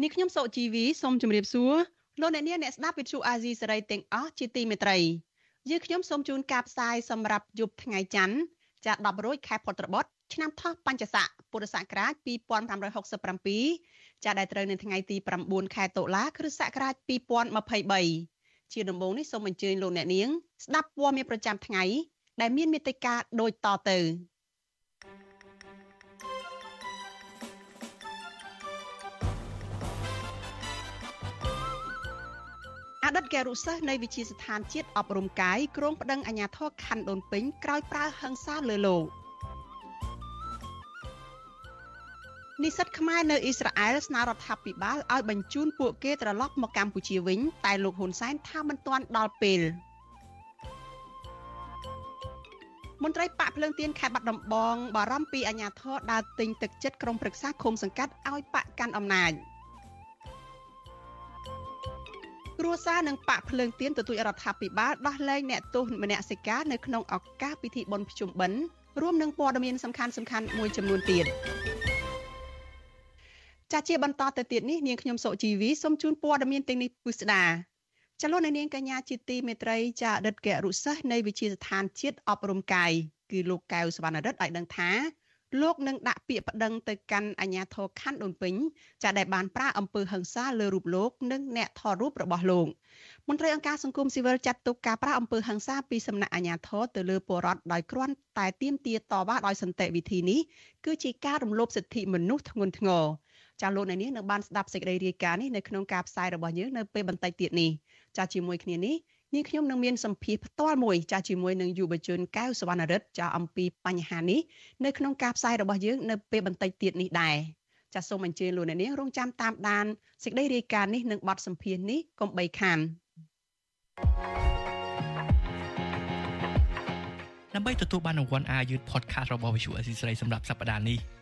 នេះខ្ញុំសុជីវីសូមជម្រាបសួរលោកអ្នកនាងអ្នកស្ដាប់វិទ្យុអាស៊ីសេរីទាំងអស់ជាទីមេត្រីយើខ្ញុំសូមជូនការផ្សាយសម្រាប់យប់ថ្ងៃច័ន្ទចា10រោចខែផុតរបត់ឆ្នាំថោះបัญចស័កពុរសករាជ2567ចាដែលត្រូវនៅថ្ងៃទី9ខែតុលាគ្រិស្តសករាជ2023ជាដំបូងនេះសូមអញ្ជើញលោកអ្នកនាងស្ដាប់ព័ត៌មានប្រចាំថ្ងៃដែលមានមេត្តាដូចតទៅ តីតគរុសិស្សនៃវិទ្យាស្ថានជាតិអប់រំកាយក្រុងប្តឹងអាជ្ញាធរខណ្ឌដូនពេញក្រោយប្រើហិង្សាលើលោកនិស្សិតខ្មែរនៅអ៊ីស្រាអែលស្នើរដ្ឋាភិបាលឲ្យបញ្ជូនពួកគេត្រឡប់មកកម្ពុជាវិញ តែលោកហ៊ុនសែនថាមិនទាន់ដល់ពេលមន្ត្រីប៉ាក់ភ្លើងទៀនខេត្តបាត់ដំបងបារម្ភពីអាញាធរដើរទិញទឹកចិត្តក្រុមប្រឹក្សាឃុំសង្កាត់ឲ្យប៉ាក់កាន់អំណាច។ គ្រួសារនិងបាក់ភ្លើងទៀនទទូចរដ្ឋាភិបាលដោះលែងអ្នកទោសមនសិការនៅក្នុងឱកាសពិធីបុណ្យភ្ជុំបិណ្ឌរួមនឹងព័ត៌មានសំខាន់សំខាន់មួយចំនួនទៀតចាស់ជាបន្តទៅទៀតនេះនាងខ្ញុំសុជីវីសូមជូនព័ត៌មានទាំងនេះពុស្ដាចលនានាងកញ្ញាជាទីមេត្រីចាដិតករុសិស្សនៃវិជាស្ថានជាតិអប់រំកាយគឺលោកកៅសវណ្ណរិទ្ធឲ្យដឹងថា លោកនឹងដាក់ពាក្យប្តឹងទៅកាន់អាជ្ញាធរខណ្ឌដូនពេញចាដែលបានប្រាអំពើហិង្សាលើរូបលោកនិងអ្នកថតរូបរបស់លោកមន្ត្រីអង្គការសង្គមស៊ីវិលចាត់ទុកការប្រាអំពើហិង្សាពីសំណាក់អាជ្ញាធរទៅលើពលរដ្ឋដោយគ្រាន់តែទាមទារតវ៉ាដោយសន្តិវិធីនេះគឺជាការរំលោភសិទ្ធិមនុស្សធ្ងន់ធ្ងរចាលោកអ្នកនាងនៅបានស្ដាប់សេចក្តីរាយការណ៍នេះនៅក្នុងការផ្សាយរបស់យើងនៅពេលបន្តិចទៀតនេះចាជាមួយគ្នានេះ នាងខ្ញុំនឹងមានសម្ភារផ្ទាល់មួយចាស់ជាមួយនឹងយុវជនកៅសវណ្ណរិទ្ធចាស់អំពីបញ្ហានេះនៅក្នុងការផ្សាយរបស់យើងនៅពេលបន្តិចទៀតនេះដែរចាសសូមអញ្ជើញលោកអ្នកនាងរងចាំតាមដានសេចក្តីរាយការណ៍នេះនិងបទសម្ភាសន៍នេះកុំបីខានដើម្បីទទួលបានរង្វាន់ Are You Podcast របស់ Visual Assisray សម្រាប់សប្តាហ៍នេះ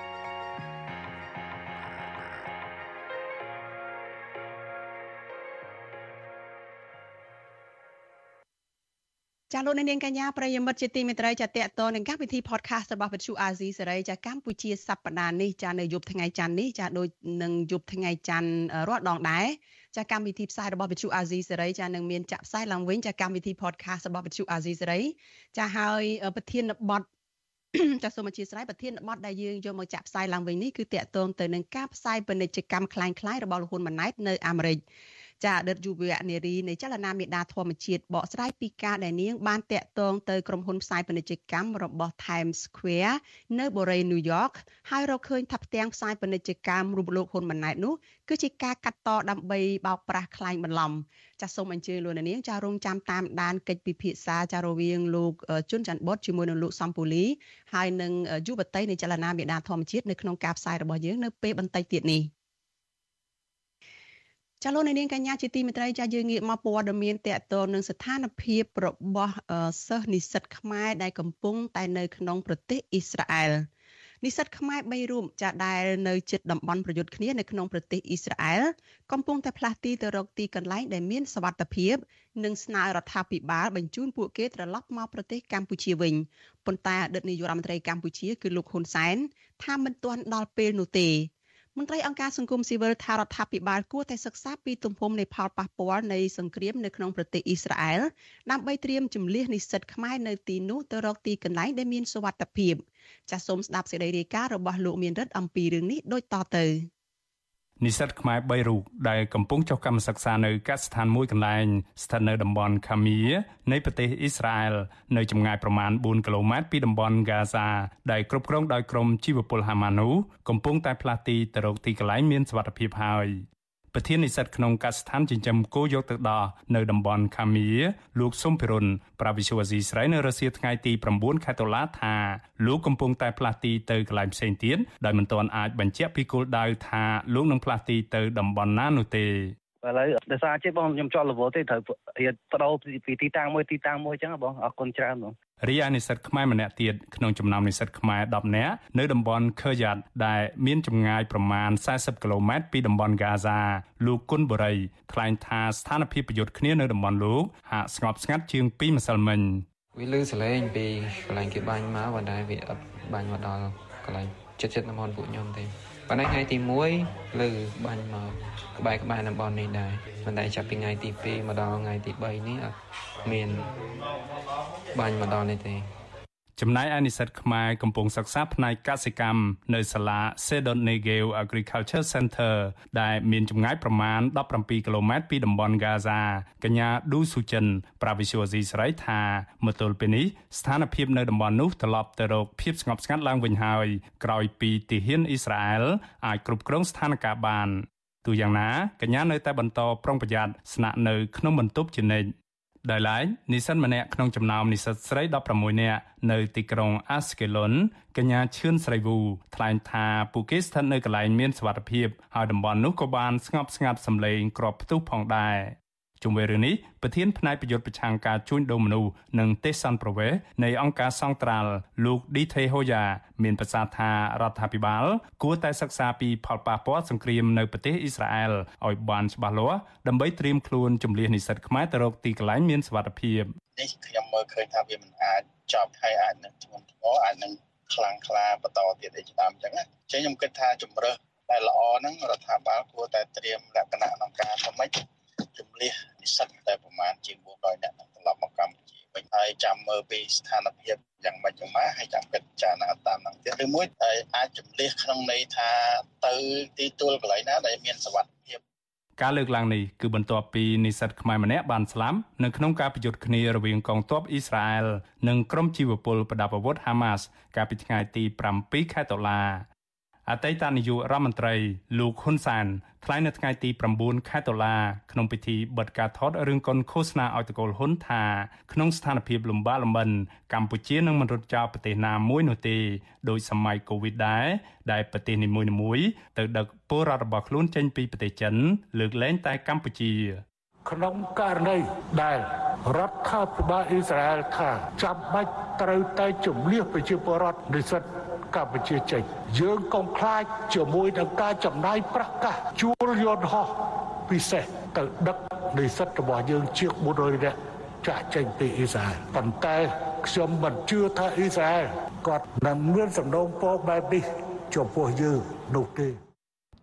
ចាលោកនាងកញ្ញាប្រិយមិត្តជាទីមេត្រីចាតកតនឹងកម្មវិធី podcast របស់វិទ្យុអាស៊ីសេរីចាកម្ពុជាសប្តាហ៍នេះចានៅយប់ថ្ងៃច័ន្ទនេះចាដូចនឹងយប់ថ្ងៃច័ន្ទរាល់ដងដែរចាកម្មវិធីផ្សាយរបស់វិទ្យុអាស៊ីសេរីចានឹងមានចាក់ផ្សាយឡើងវិញចាកម្មវិធី podcast របស់វិទ្យុអាស៊ីសេរីចាហើយប្រធានបទចាសសូមអធិស្ឋានប្រធានបទដែលយើងយកមកចាក់ផ្សាយឡើងវិញនេះគឺតកតងទៅនឹងការផ្សាយពាណិជ្ជកម្មคล้ายៗរបស់លហ៊ុនម៉ាណែតនៅអាមេរិក ចាអតីតយុវនារីនៃចលនាមេដាធម្មជាតិបកស្រាយពីការដែលនាងបានតាក់ទងទៅក្រុមហ៊ុនផ្សាយពាណិជ្ជកម្មរបស់ Times Square នៅបូរីញូវយ៉កហើយរកឃើញថាផ្ទាំងផ្សាយពាណិជ្ជកម្មរូបលោកហ៊ុនម៉ាណែតនោះគឺជាការកាត់តដើម្បីបោកប្រាស់ខ្លែងបន្លំចាសសូមអញ្ជើញលោកនាងចារងចាំតាមដានកិច្ចពិភាក្សាចារវាងលោកជុនច័ន្ទបុតជាមួយនឹងលោកសំពូលីហើយនឹងយុវតីនៃចលនាមេដាធម្មជាតិនៅក្នុងការផ្សាយរបស់យើងនៅពេលបន្តិចទៀតនេះ ចាលោកនាងកញ្ញាជាទីមេត្រីចាយើងងាកមកព័ត៌មានតកតនឹងស្ថានភាពរបស់សិស្សនិស្សិតខ្មែរដែលកំពុងតែនៅក្នុងប្រទេសអ៊ីស្រាអែលនិស្សិតខ្មែរ3រូបចាដែលនៅជិតតំបន់ប្រយុទ្ធគ្នានៅក្នុងប្រទេសអ៊ីស្រាអែលកំពុងតែផ្លាស់ទីទៅរកទីកន្លែងដែលមានសវត្ថភាពនិងស្នើរដ្ឋាភិបាលបញ្ជូនពួកគេត្រឡប់មកប្រទេសកម្ពុជាវិញប៉ុន្តែអតីតនាយករដ្ឋមន្ត្រីកម្ពុជាគឺលោកហ៊ុនសែនថាមិនទាន់ដល់ពេលនោះទេ មន្ត្រីអង្គការសង្គមស៊ីវិលថារដ្ឋាភិបាលគួរតែសិក្សាពីទំហំនៃផលប៉ះពាល់នៃសង្គ្រាមនៅក្នុងប្រទេសអ៊ីស្រាអែលដើម្បីត្រៀមជំនះនិស្សិតខ្មែរនៅទីនោះទៅរកទីកន្លែងដែលមានសុវត្ថិភាពចាសសូមស្ដាប់សេចក្តីរាយការណ៍របស់លោកមានរិទ្ធអំពីរឿងនេះដូចតទៅ និស្សិតខ្មែរ3រូបដែលកំពុងចុះកម្មសិក្សានៅកសិដ្ឋានមួយកន្លែងស្ថិតនៅតំបន់ខាមៀនៃប្រទេសអ៊ីស្រាអែលនៅចម្ងាយប្រមាណ4គីឡូម៉ែត្រពីតំបន់ហ្គាហ្សាដែលគ្រប់គ្រងដោយក្រុមជីវពលហាម៉ានូកំពុងតែផ្លាស់ទីទៅរកទីកន្លែងមានសុវត្ថិភាពហើយ ប្រធាននិស្សិតក្នុងកសិដ្ឋានចិញ្ចឹមគោយកទឹកដោះនៅតំបន់ខាមៀលោកសុំភិរុនប្រាវិសុវអាស៊ីស្រីនៅរសៀលថ្ងៃទី9ខែតុលាថាលោកកំពុងតែផ្លាស់ទីទៅកន្លែងផ្សេងទៀតដោយមិនទាន់អាចបញ្ជាក់ពីគោលដៅថាលោកនឹងផ្លាស់ទីទៅតំបន់ណានោះទេ ឥឡូវដោយសារជិះបងខ្ញុំជាប់រវល់ទេត្រូវរៀនបដូរពីទីតាំងមួយទីតាំងមួយអញ្ចឹងបងអរគុណច្រើនបងរីឯនិស្សិតខ្មែរម្នាក់ទៀតក្នុងចំណោមនិស្សិតខ្មែរ10នាក់នៅតំបន់ខឺយ៉ាត់ដែលមានចម្ងាយប្រមាណ40គីឡូម៉ែត្រពីតំបន់ហ្គាហ្សាលោកគុណបរិយថ្លែងថាស្ថានភាពប្រយុទ្ធគ្នានៅតំបន់លោកហាក់ស្ងប់ស្ងាត់ជាងពីម្សិលមិញវាលឺសលេងពីកន្លែងគេបាញ់មកប៉ុន្តែវាអត់បាញ់មកដល់កន្លែងចិត្តចិត្តតំបន់ពួកខ្ញុំទេប៉ុន្តែថ្ងៃទី1លើបាញ់មក ក្បែរក្បែរតំបន់នេះដែរប៉ុន្តែចាប់ពីថ្ងៃទី2មកដល់ថ្ងៃទី3នេះអត់មានបាញ់មកដល់នេះទេចំណែកឯនិស្សិតខ្មែរកំពុងសិក្សាផ្នែកកសិកម្មនៅសាលា Sedon Negeo Agriculture Center ដែលមានចម្ងាយប្រមាណ17គីឡូម៉ែត្រពីតំបន់ Gaza កញ្ញាឌូស៊ូចិនប្រាវិសុវស៊ីស្រីថាមកទល់ពេលនេះស្ថានភាពនៅតំបន់នោះត្រឡប់ទៅរកភាពស្ងប់ស្ងាត់ឡើងវិញហើយក្រោយពីទាហានអ៊ីស្រាអែលអាចគ្រប់គ្រងស្ថានភាពបាន ទូយ៉ាងណាកញ្ញានៅតែបន្តប្រុងប្រយ័ត្នស្នាក់នៅក្នុងបន្ទប់ជានិច្ចដោយឡែកនិស្សិតម្នាក់ក្នុងចំណោមនិស្សិតស្រី16នាក់នៅទីក្រុង Askelon កញ្ញាឈឿនស្រីវូថ្លែងថាពួកគេស្ថិតនៅកន្លែងមានសុវត្ថិភាពហើយតំបន់នោះក៏បានស្ងប់ស្ងាត់សម្លេងគ្រាប់ផ្ទុះផងដែរ ជុំវិញរឿងនេះប្រធានផ្នែកប្រយុទ្ធប្រឆាំងការជួញដូរមនុស្សនិងទេសន្តប្រវេសនៃអង្គការសង្ត្រាល់លោកឌីថេហូយ៉ាមានប្រសាសន៍ថារដ្ឋាភិបាល គួរតែសិក្សាពីផលប៉ះពាល់សង្គ្រាមនៅប្រទេសអ៊ីស្រាអែលឲ្យបានច្បាស់លាស់ដើម្បីត្រៀមខ្លួនជំនះនិស្សិតខ្មែរទៅរកទីកន្លែងមានសុវត្ថិភាពនេះខ្ញុំមើលឃើញថាវាមិនអាចចប់ហើយអាចនឹងធ្ងន់ធ្ងរអាចនឹងខ្លាំងក្លាបន្តទៀតឯតាមអញ្ចឹងណាចឹងខ្ញុំគិតថាជំរើសដែលល្អហ្នឹងរដ្ឋាភិបាលគួរតែត្រៀមលក្ខណៈក្នុងការធ្វើម៉េច ជំនះនិស្សិតតែប្រមាណជាង400នាក់ត្រឡប់មកកម្ពុជាវិញហើយចាំមើលពីស្ថានភាពយ៉ាងម៉េចយ៉ាងម៉ាហើយចាំពិចារណាតាមនឹងទៀតឬមួយអាចជំនះក្នុងន័យថាទៅទីទួលកន្លែងណាដែលមានសវត្ថភាពការលើកឡើងនេះគឺបន្ទាប់ពីនិស្សិតខ្មែរម្នាក់បានស្លាប់នៅក្នុងការប្រយុទ្ធគ្នារវាងកងទ័ពអ៊ីស្រាអែលនិងក្រុមជីវពលប្រដាប់អាវុធហាម៉ាស់កាលពីថ្ងៃទី7ខែតុលា អតីតនាយករដ្ឋមន្ត្រីលោកហ៊ុនសានថ្លែងនៅថ្ងៃទី9ខែតុលាក្នុងពិធីបិទការថតរឿងកុនឃោសនាឲ្យតកូលហ៊ុនថាក្នុងស្ថានភាពលំបាកលំបិនកម្ពុជានឹងមិនរត់ចោលប្រទេសណាមួយនោះទេដោយសម័យកូវីដដែរដែលប្រទេសនីមួយៗទៅដឹកពលរដ្ឋរបស់ខ្លួនចេញពីប្រទេសចិន លើកលែងតែកម្ពុជាក្នុងករណីដែលរដ្ឋាភិបាលអ៊ីស្រាអែលថាចាំបាច់ត្រូវតែជំនះប្រជាពលរដ្ឋនិស្សិត កម្ពុជាចេញយើងកុំខ្លាចជាមួយនឹងការចំណាយប្រាក់កាសជួលយន្តហោះពិសេសទៅដឹកនិស្សិតរបស់យើងជាង400នាក់ចាក់ចេញពីអ៊ីស្រាអែលប៉ុន្តែខ្ញុំមិនជឿថាអ៊ីស្រាអែលគាត់នឹងមានសំណូមពរបែបនេះចំពោះយើងនោះទេ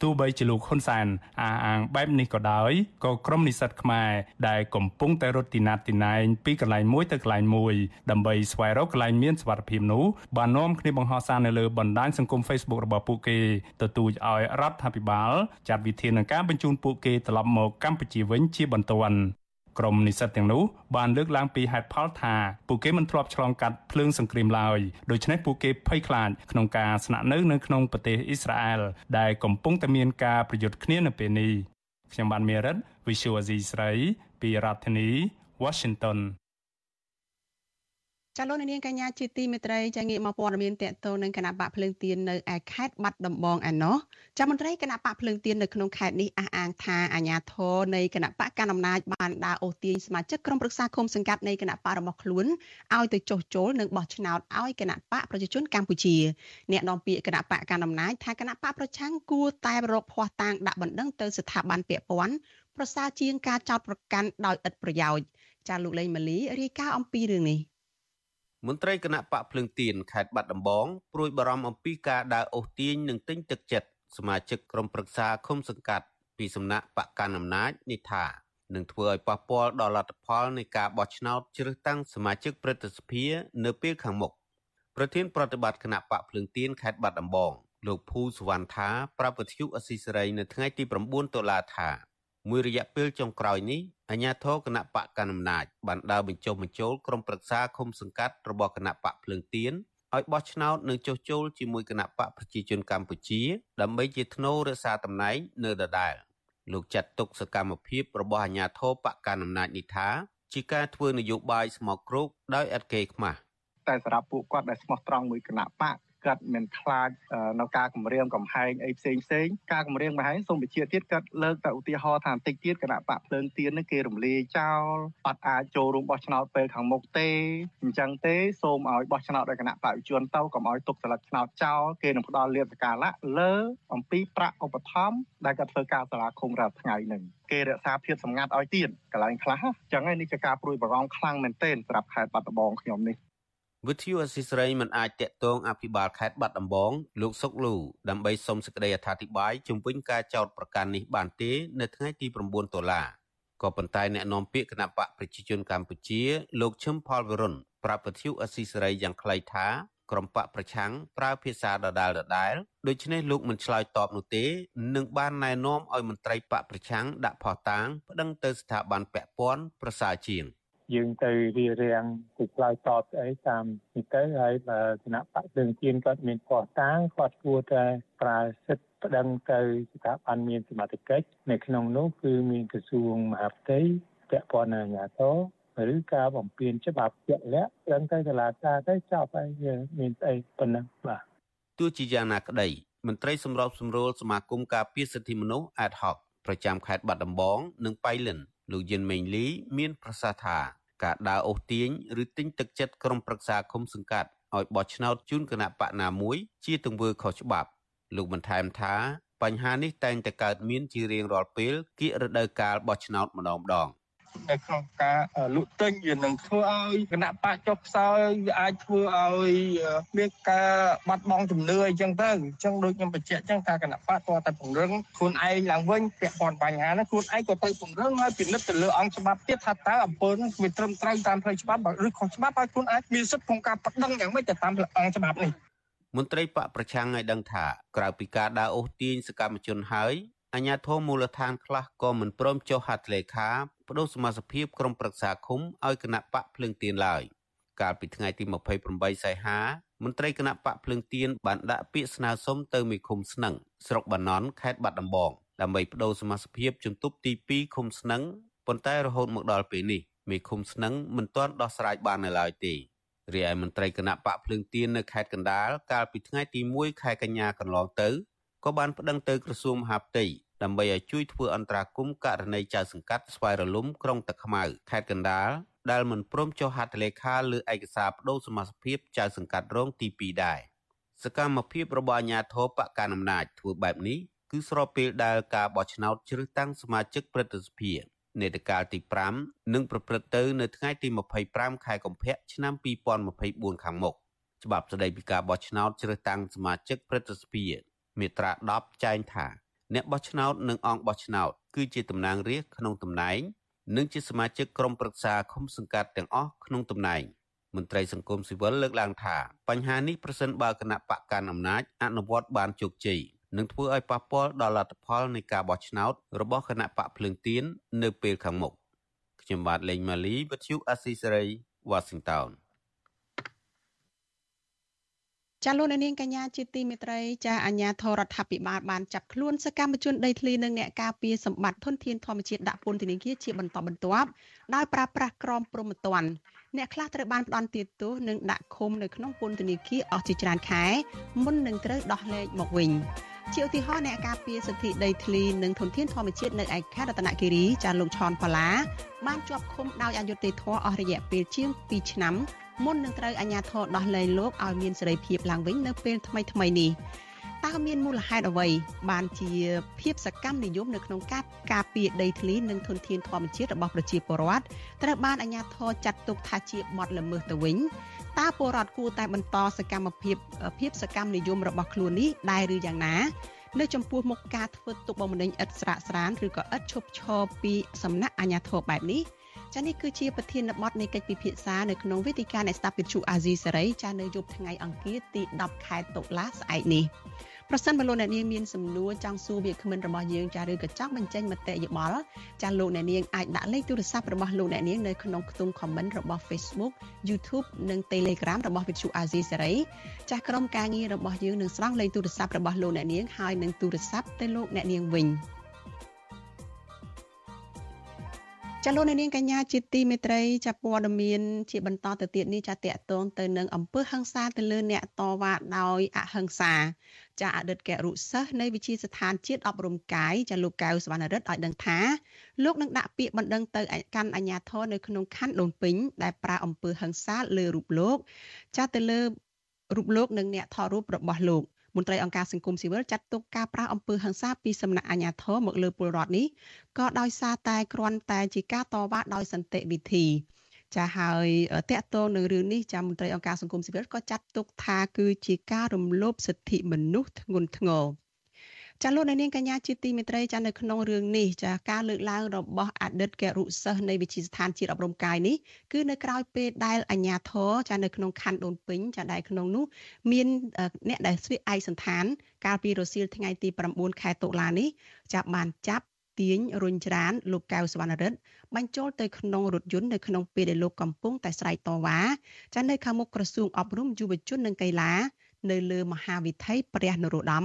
ទោះបីជាលោកហ៊ុនសែនអះអាងបែបនេះក៏ដោយក៏ក្រុមនិស្សិតខ្មែរដែលកំពុងតែរត់ទីណាត់ទីណែងពីកន្លែងមួយទៅកន្លែងមួយដើម្បីស្វែងរកកន្លែងមានសុវត្ថិភាពនោះបាននាំគ្នាបង្ហោះសារនៅលើបណ្ដាញសង្គម Facebook របស់ពួកគេទទូចឲ្យរដ្ឋាភិបាលចាត់វិធាននឹងការបញ្ជូនពួកគេត្រឡប់មកកម្ពុជាវិញជាបន្ទាន់ ក្រុមនិស្សិតទាំងនោះបានលើកឡើងពីហេតុផលថាពួកគេមិនធ្លាប់ឆ្លងកាត់ភ្លើងសង្គ្រាមឡើយដូច្នេះពួកគេភ័យខ្លាចក្នុងការស្នាក់នៅនៅក្នុងប្រទេសអ៊ីស្រាអែលដែលកំពុងតែមានការប្រយុទ្ធគ្នានៅពេលនេះខ្ញុំបានមេរិត Visual Asia ស្រីពីរដ្ឋធានី Washington ចាលោកនាងកញ្ញាជាទីមេត្រីចាងាកមកព័ត៌មានតកតទៅនឹងគណៈបកភ្លើងទៀននៅឯខេត្តបាត់ដំបងឯណោះចាមន្ត្រីគណៈបកភ្លើងទៀននៅក្នុងខេត្តនេះអះអាងថាអាញាធរនៃគណៈបកកណ្ដាលអំណាចបានដើរអូសទាញសមាជិកក្រុមប្រឹក្សាគុំសង្កាត់នៃគណៈបករបស់ខ្លួនឲ្យទៅចុះចូលនិងបោះឆ្នោតឲ្យគណៈបកប្រជាជនកម្ពុជាអ្នកនាំពាក្យគណៈបកកណ្ដាលអំណាចថាគណៈបកប្រឆាំងគួរតែរកភ័ស្តុតាងដាក់បណ្ដឹងទៅស្ថាប័នពាក់ព័ន្ធប្រសើរជាងការចោទប្រកាន់ដោយឥតប្រយោជន៍ចាលោកលេងម៉ាលីរាយការណ៍អំពីរឿងនេះ មន្ត្រីគណៈបកភ្លឹងទៀនខេត្តបាត់ដំបងព្រួយបារម្ភអំពីការដើរអូសទាញនិងទិញទឹកចិត្តសមាជិកក្រុមប្រឹក្សាឃុំសង្កាត់ពីសំណាក់បកកណ្ដាលអំណាចនេះថានឹងធ្វើឲ្យប៉ះពាល់ដល់លទ្ធផលនៃការបោះឆ្នោតជ្រើសតាំងសមាជិកព្រឹទ្ធសភានៅពេលខាងមុខប្រធានប្រតិបត្តិគណៈបកភ្លឹងទៀនខេត្តបាត់ដំបងលោកភូសវណ្ណថាប្រាប់វិទ្យុអស៊ីសេរីនៅថ្ងៃទី9តុលាថា មួយរយៈពេលចុងក្រោយនេះអាជ្ញាធរគណៈបកកណ្ដាលអំណាចបានដើរបញ្ចុះបញ្ចូលក្រុមប្រឹក្សាឃុំសង្កាត់របស់គណៈបកភ្លើងទៀនឲ្យបោះឆ្នោតនិងចុះចូលជាមួយគណៈបកប្រជាជនកម្ពុជា ដើម្បីជាធ្នូរក្សាតំណែងនៅដដែលលោកចាត់ទុកសកម្មភាពរបស់អាជ្ញាធរបកកណ្ដាលអំណាចនេះថាជាការធ្វើនយោបាយស្មោកគ្រោកដោយឥតគេខ្មាស់តែសម្រាប់ពួកគាត់ដែលស្មោះត្រង់មួយគណៈបក គាត់មិនខ្លាចនៅការគម្រាមកំហែងអីផ្សេងផ្សេងការគម្រាមកំហែងសូមបញ្ជាក់ទៀតគាត់លើកតែឧទាហរណ៍ថាបន្តិចទៀតគណៈបកភ្លើងទៀននេះគេរំលាយចោលអត់អាចចូលរួមបោះឆ្នោតពេលខាងមុខទេអញ្ចឹងទេសូមឲ្យបោះឆ្នោតដោយគណៈបព្វជិជនទៅកុំឲ្យទុកស្លឹកឆ្នោតចោលគេនឹងផ្ដល់លៀបសកាលៈលើអំពីប្រាក់ឧបត្ថម្ភដែលគាត់ធ្វើការសាលាឃុំរាល់ថ្ងៃនឹងគេរក្សាភាពសម្ងាត់ឲ្យទៀតកន្លែងខ្លះអញ្ចឹងនេះជាការព្រួយបារម្ភខ្លាំងមែនទែនសម្រាប់ខេត្តបាត់ដំបងខ្ញុំនេះ វិទ្យុអស៊ីសេរីមិនអាចតាក់ទងអភិបាលខេត្តបាត់ដំបងលោកសុកលូដើម្បីសុំសេចក្តីអធិប្បាយជំវិញការចោទប្រកាន់នេះបានទេ នៅថ្ងៃទី9តុលាក៏ប៉ុន្តែអ្នកនាំពាក្យគណៈបកប្រជាជនកម្ពុជា លោកឈឹមផលវិរុនប្រាប់វិទ្យុអស៊ីសេរីយ៉ាងខ្លីថាក្រុមបកប្រឆាំងប្រើភាសាដដាលដដែលដូច្នេះលោកមិនឆ្លើយតបនោះទេនឹងបានណែនាំឲ្យមន្ត្រីបកប្រឆាំងដាក់ផុសតាងប្តឹងទៅស្ថាប័នពាក់ព័ន្ធប្រសើរជាង។ យើងទៅរៀបរៀងទៅឆ្លើយតបស្អីតាមនេះទៅហើយបើគណៈបកភ្លើងទៀនគាត់មានផ្ោះតាងគាត់គួរតែប្រើសិទ្ធិប្តឹងទៅស្ថាប័នមានសមត្ថកិច្ចនៅក្នុងនោះគឺមានក្រសួងមហាផ្ទៃពាក់ព័ន្ធនឹងអាជ្ញាធរឬការបំពេញច្បាប់ជាក់លាក់ត្រឹមតែសាលាការទៅចប់ហើយមានស្អីប៉ុណ្ណឹងបាទទោះជាយ៉ាងណាក្តីមន្ត្រីសម្របសម្រួលសមាគមការពារសិទ្ធិមនុស្ស ad hoc ប្រចាំខេត្តបាត់ដំបង និងបៃលិនលោកយិនមេងលីមានប្រសាសន៍ថា ការដើរអូសទាញឬទិញទឹកចិត្តក្រុមប្រឹក្សាឃុំសង្កាត់ឲ្យបោះឆ្នោតជូនគណៈបកណាមួយជាទង្វើខុសច្បាប់លោកបន្ថែមថាបញ្ហានេះតែងតែកើតមានជារៀងរាល់ពេលគៀករដូវកាលបោះឆ្នោតម្ដងម្ដង នៅក្នុងការលក់ទិញវានឹងធ្វើឲ្យគណៈបកចុះខ្សោយវាអាចធ្វើឲ្យមានការបាត់បង់ជំនឿអីចឹងទៅអញ្ចឹងដូចខ្ញុំបញ្ជាក់អញ្ចឹងថាគណៈបកគាត់តែពង្រឹងខ្លួនឯងឡើងវិញពាក់ព័ន្ធបញ្ហាហ្នឹងខ្លួនឯងក៏ទៅពង្រឹងហើយពិនិត្យទៅលើអង្គច្បាប់ទៀតថាតើអំពើហ្នឹងវាត្រឹមត្រូវតាមផ្លូវច្បាប់ឬខុសច្បាប់ហើយខ្លួនឯងមានសិទ្ធិក្នុងការប្តឹងយ៉ាងម៉េចទៅតាមអង្គច្បាប់នេះមន្ត្រីបកប្រឆាំងឲ្យដឹងថាក្រៅពីការដើរអូសទាញសកម្មជនហើយ អាជ្ញាធរមូលដ្ឋានខ្លះក៏មិនព្រមចុះហត្ថលេខាបដូរសមាជិកក្រុមប្រឹក្សាឃុំឲ្យគណៈបកភ្លើងទៀនឡើយកាលពីថ្ងៃទី28សីហាមន្ត្រីគណៈបកភ្លើងទៀនបានដាក់ពាក្យស្នើសុំទៅមេឃុំស្នឹងស្រុកបាណន់ខេត្តបាត់ដំបងដើម្បីបដូរសមាជិកជំទប់ទី2ឃុំស្នឹងប៉ុន្តែរហូតមកដល់ពេលនេះមេឃុំស្នឹងមិនទាន់ដោះស្រាយបាននៅឡើយទេរីឯមន្ត្រីគណៈបកភ្លើងទៀននៅខេត្តកណ្ដាលកាលពីថ្ងៃទី1ខែកញ្ញាកន្លងទៅ ក៏បានប្តឹងទៅក្រសួងមហាផ្ទៃដើម្បីឲ្យជួយធ្វើអន្តរាគមន៍ករណីចៅសង្កាត់ស្វាយរលំក្រុងតាខ្មៅខេត្តកណ្ដាលដែលមិនព្រមចុះហត្ថលេខាលើឯកសារបដូរសមាជិកចៅសង្កាត់រងទី2ដែរសកម្មភាពរបស់អាជ្ញាធរបកកណ្ដាលអំណាចធ្វើបែបនេះគឺស្របពេលដែលការបោះឆ្នោតជ្រើសតាំងសមាជិកព្រឹទ្ធសភានេតកាលទី5នឹងប្រព្រឹត្តទៅនៅថ្ងៃទី25ខែកុម្ភៈឆ្នាំ2024ខាងមុខច្បាប់ស្តីពីការបោះឆ្នោតជ្រើសតាំងសមាជិកព្រឹទ្ធសភា មាត្រា10ចែងថា អ្នកបោះឆ្នោតនិងអង្គបោះឆ្នោត គឺជាតំណាងរាស្ត្រក្នុងតំណែងនិងជាសមាជិកក្រុមប្រឹក្សាឃុំសង្កាត់ទាំងអស់ក្នុងតំណែងមន្ត្រីសង្គមស៊ីវិលលើកឡើងថាបញ្ហានេះប្រសិនបើគណៈបកកាន់អំណាចអនុវត្តបានជោគជ័យនឹងធ្វើឲ្យប៉ះពាល់ដល់លទ្ធផលនៃការបោះឆ្នោតរបស់គណៈបកភ្លើងទៀននៅពេលខាងមុខខ្ញុំបាទលេងម៉ាលីវិទ្យុអស៊ីសេរី Washington ចាលោកនាងកញ្ញាជាទីមេត្រីចាអាញាធរដ្ឋាភិបាលបានចាប់ខ្លួនសកម្មជនដីធ្លីនិងអ្នកការពារសម្បត្តិធនធានធម្មជាតិដាក់ពន្ធនាគារជាបន្តបន្ទាប់ដោយប្រើប្រាស់ក្រមព្រហ្មទណ្ឌអ្នកខ្លះត្រូវបានផ្ដន្ទាទោសនិងដាក់ឃុំនៅក្នុងពន្ធនាគារអស់ជាច្រើនខែមុននឹងត្រូវដោះលែងមកវិញជាឧទាហរណ៍អ្នកការពារសិទ្ធិដីធ្លីនិងធនធានធម្មជាតិនៅឯខេត្តរតនគិរីចាលោកឆនផល្លាបានជាប់ឃុំដោយអយុត្តិធម៌អស់រយៈពេលជាង2ឆ្នាំ មុននឹងត្រូវអាជ្ញាធរដោះលែងលោកឲ្យមានសេរីភាពឡើងវិញនៅពេលថ្មីថ្មីនេះតើមានមូលហេតុអ្វីបានជាភាពសកម្មនិយមនៅក្នុងការការពារដីធ្លីនិងធនធានធម្មជាតិរបស់ប្រជាពលរដ្ឋត្រូវបានអាជ្ញាធរចាត់ទុកថាជាបទល្មើសទៅវិញតើពលរដ្ឋគួរតែបន្តសកម្មភាពភាពសកម្មនិយមរបស់ខ្លួននេះដែរឬយ៉ាងណានៅចំពោះមុខការធ្វើទុកបុកម្នេញឥតស្រាកស្រានឬក៏ឥតឈប់ឈរពីសំណាក់អាជ្ញាធរបែបនេះ ចានេះគឺជាប្រធានបទនៃកិច្ចពិភាក្សានៅក្នុងវេទិកានៃស្ដាប់វិទ្យុអាស៊ីសេរីចានៅយប់ថ្ងៃអង្គារទី10ខែតុលាស្អែកនេះប្រសិនបើលោកអ្នកនាងមានសំណួរចង់សួរវាគ្មិនរបស់យើងចាឬក៏ចង់បញ្ចេញមតិយោបល់ចាលោកអ្នកនាងអាចដាក់លេខទូរស័ព្ទរបស់លោកអ្នកនាងនៅក្នុងខ្ទង់ comment របស់ Facebook YouTube និង Telegram របស់ Vithu Azizi Serai ចាស់ក្រុមការងាររបស់យើងនឹងស្រង់លេខទូរស័ព្ទរបស់លោកអ្នកនាងហើយនឹងទូរស័ព្ទទៅលោកអ្នកនាងវិញ។ ចាលោកនាងកញ្ញាជាទីមេត្រីចាព័ត៌មានជាបន្តទៅទៀតនេះចាតកតងទៅនឹងអំពើហិង្សាទៅលើអ្នកតវ៉ាដោយអហិង្សាចាអតីតករុសិស្សនៃវិជាស្ថានជាតិអប់រំកាយចាលោកកៅសវណ្ណរិទ្ធឲ្យដឹងថាលោកនឹងដាក់ពាក្យបណ្ដឹងទៅកាន់អាជ្ញាធរនៅក្នុងខណ្ឌដូនពេញដែលប្រើអំពើហិង្សាលើរូបលោក ចាទៅលើរូបលោកនិងអ្នកថតរូបរបស់លោក មន្ត្រីអង្គការសង្គមស៊ីវិលចាត់ទុកការប្រាស់អំពើហិង្សាពីសំណាក់អាជ្ញាធរមកលើពលរដ្ឋនេះក៏ដោយសារតែគ្រាន់តែជាការតវ៉ាដោយសន្តិវិធីចាហើយតកតងនឹងរឿងនេះចាមន្ត្រីអង្គការសង្គមស៊ីវិលក៏ចាត់ទុកថាគឺជាការរំលោភសិទ្ធិមនុស្សធ្ងន់ធ្ងរ ចាលោកនាងកញ្ញាជាទីមេត្រីចានៅក្នុងរឿងនេះចាការលើកឡើងរបស់អតីតករុសិស្សនៃវិទ្យាស្ថានជាតិអប់រំកាយនេះគឺនៅក្រៅពេលដែលអាជ្ញាធរចានៅក្នុងខណ្ឌដូនពេញចាដែលក្នុងនោះមានអ្នកដែលស្លៀកឯកសន្តាន កាលពីរសៀលថ្ងៃទី9ខែតុលានេះចាប់បានចាប់ទាញរុញច្រានលោកកៅសវណ្ណរិទ្ធបញ្ចូលទៅក្នុងរថយន្តនៅក្នុងពេលដែលលោកកំពុងតែស្រែកតវ៉ាចានៅខាងមុខក្រសួងអប់រំយុវជននិងកីឡា នៅលើមហាវិថីព្រះនរោត្តម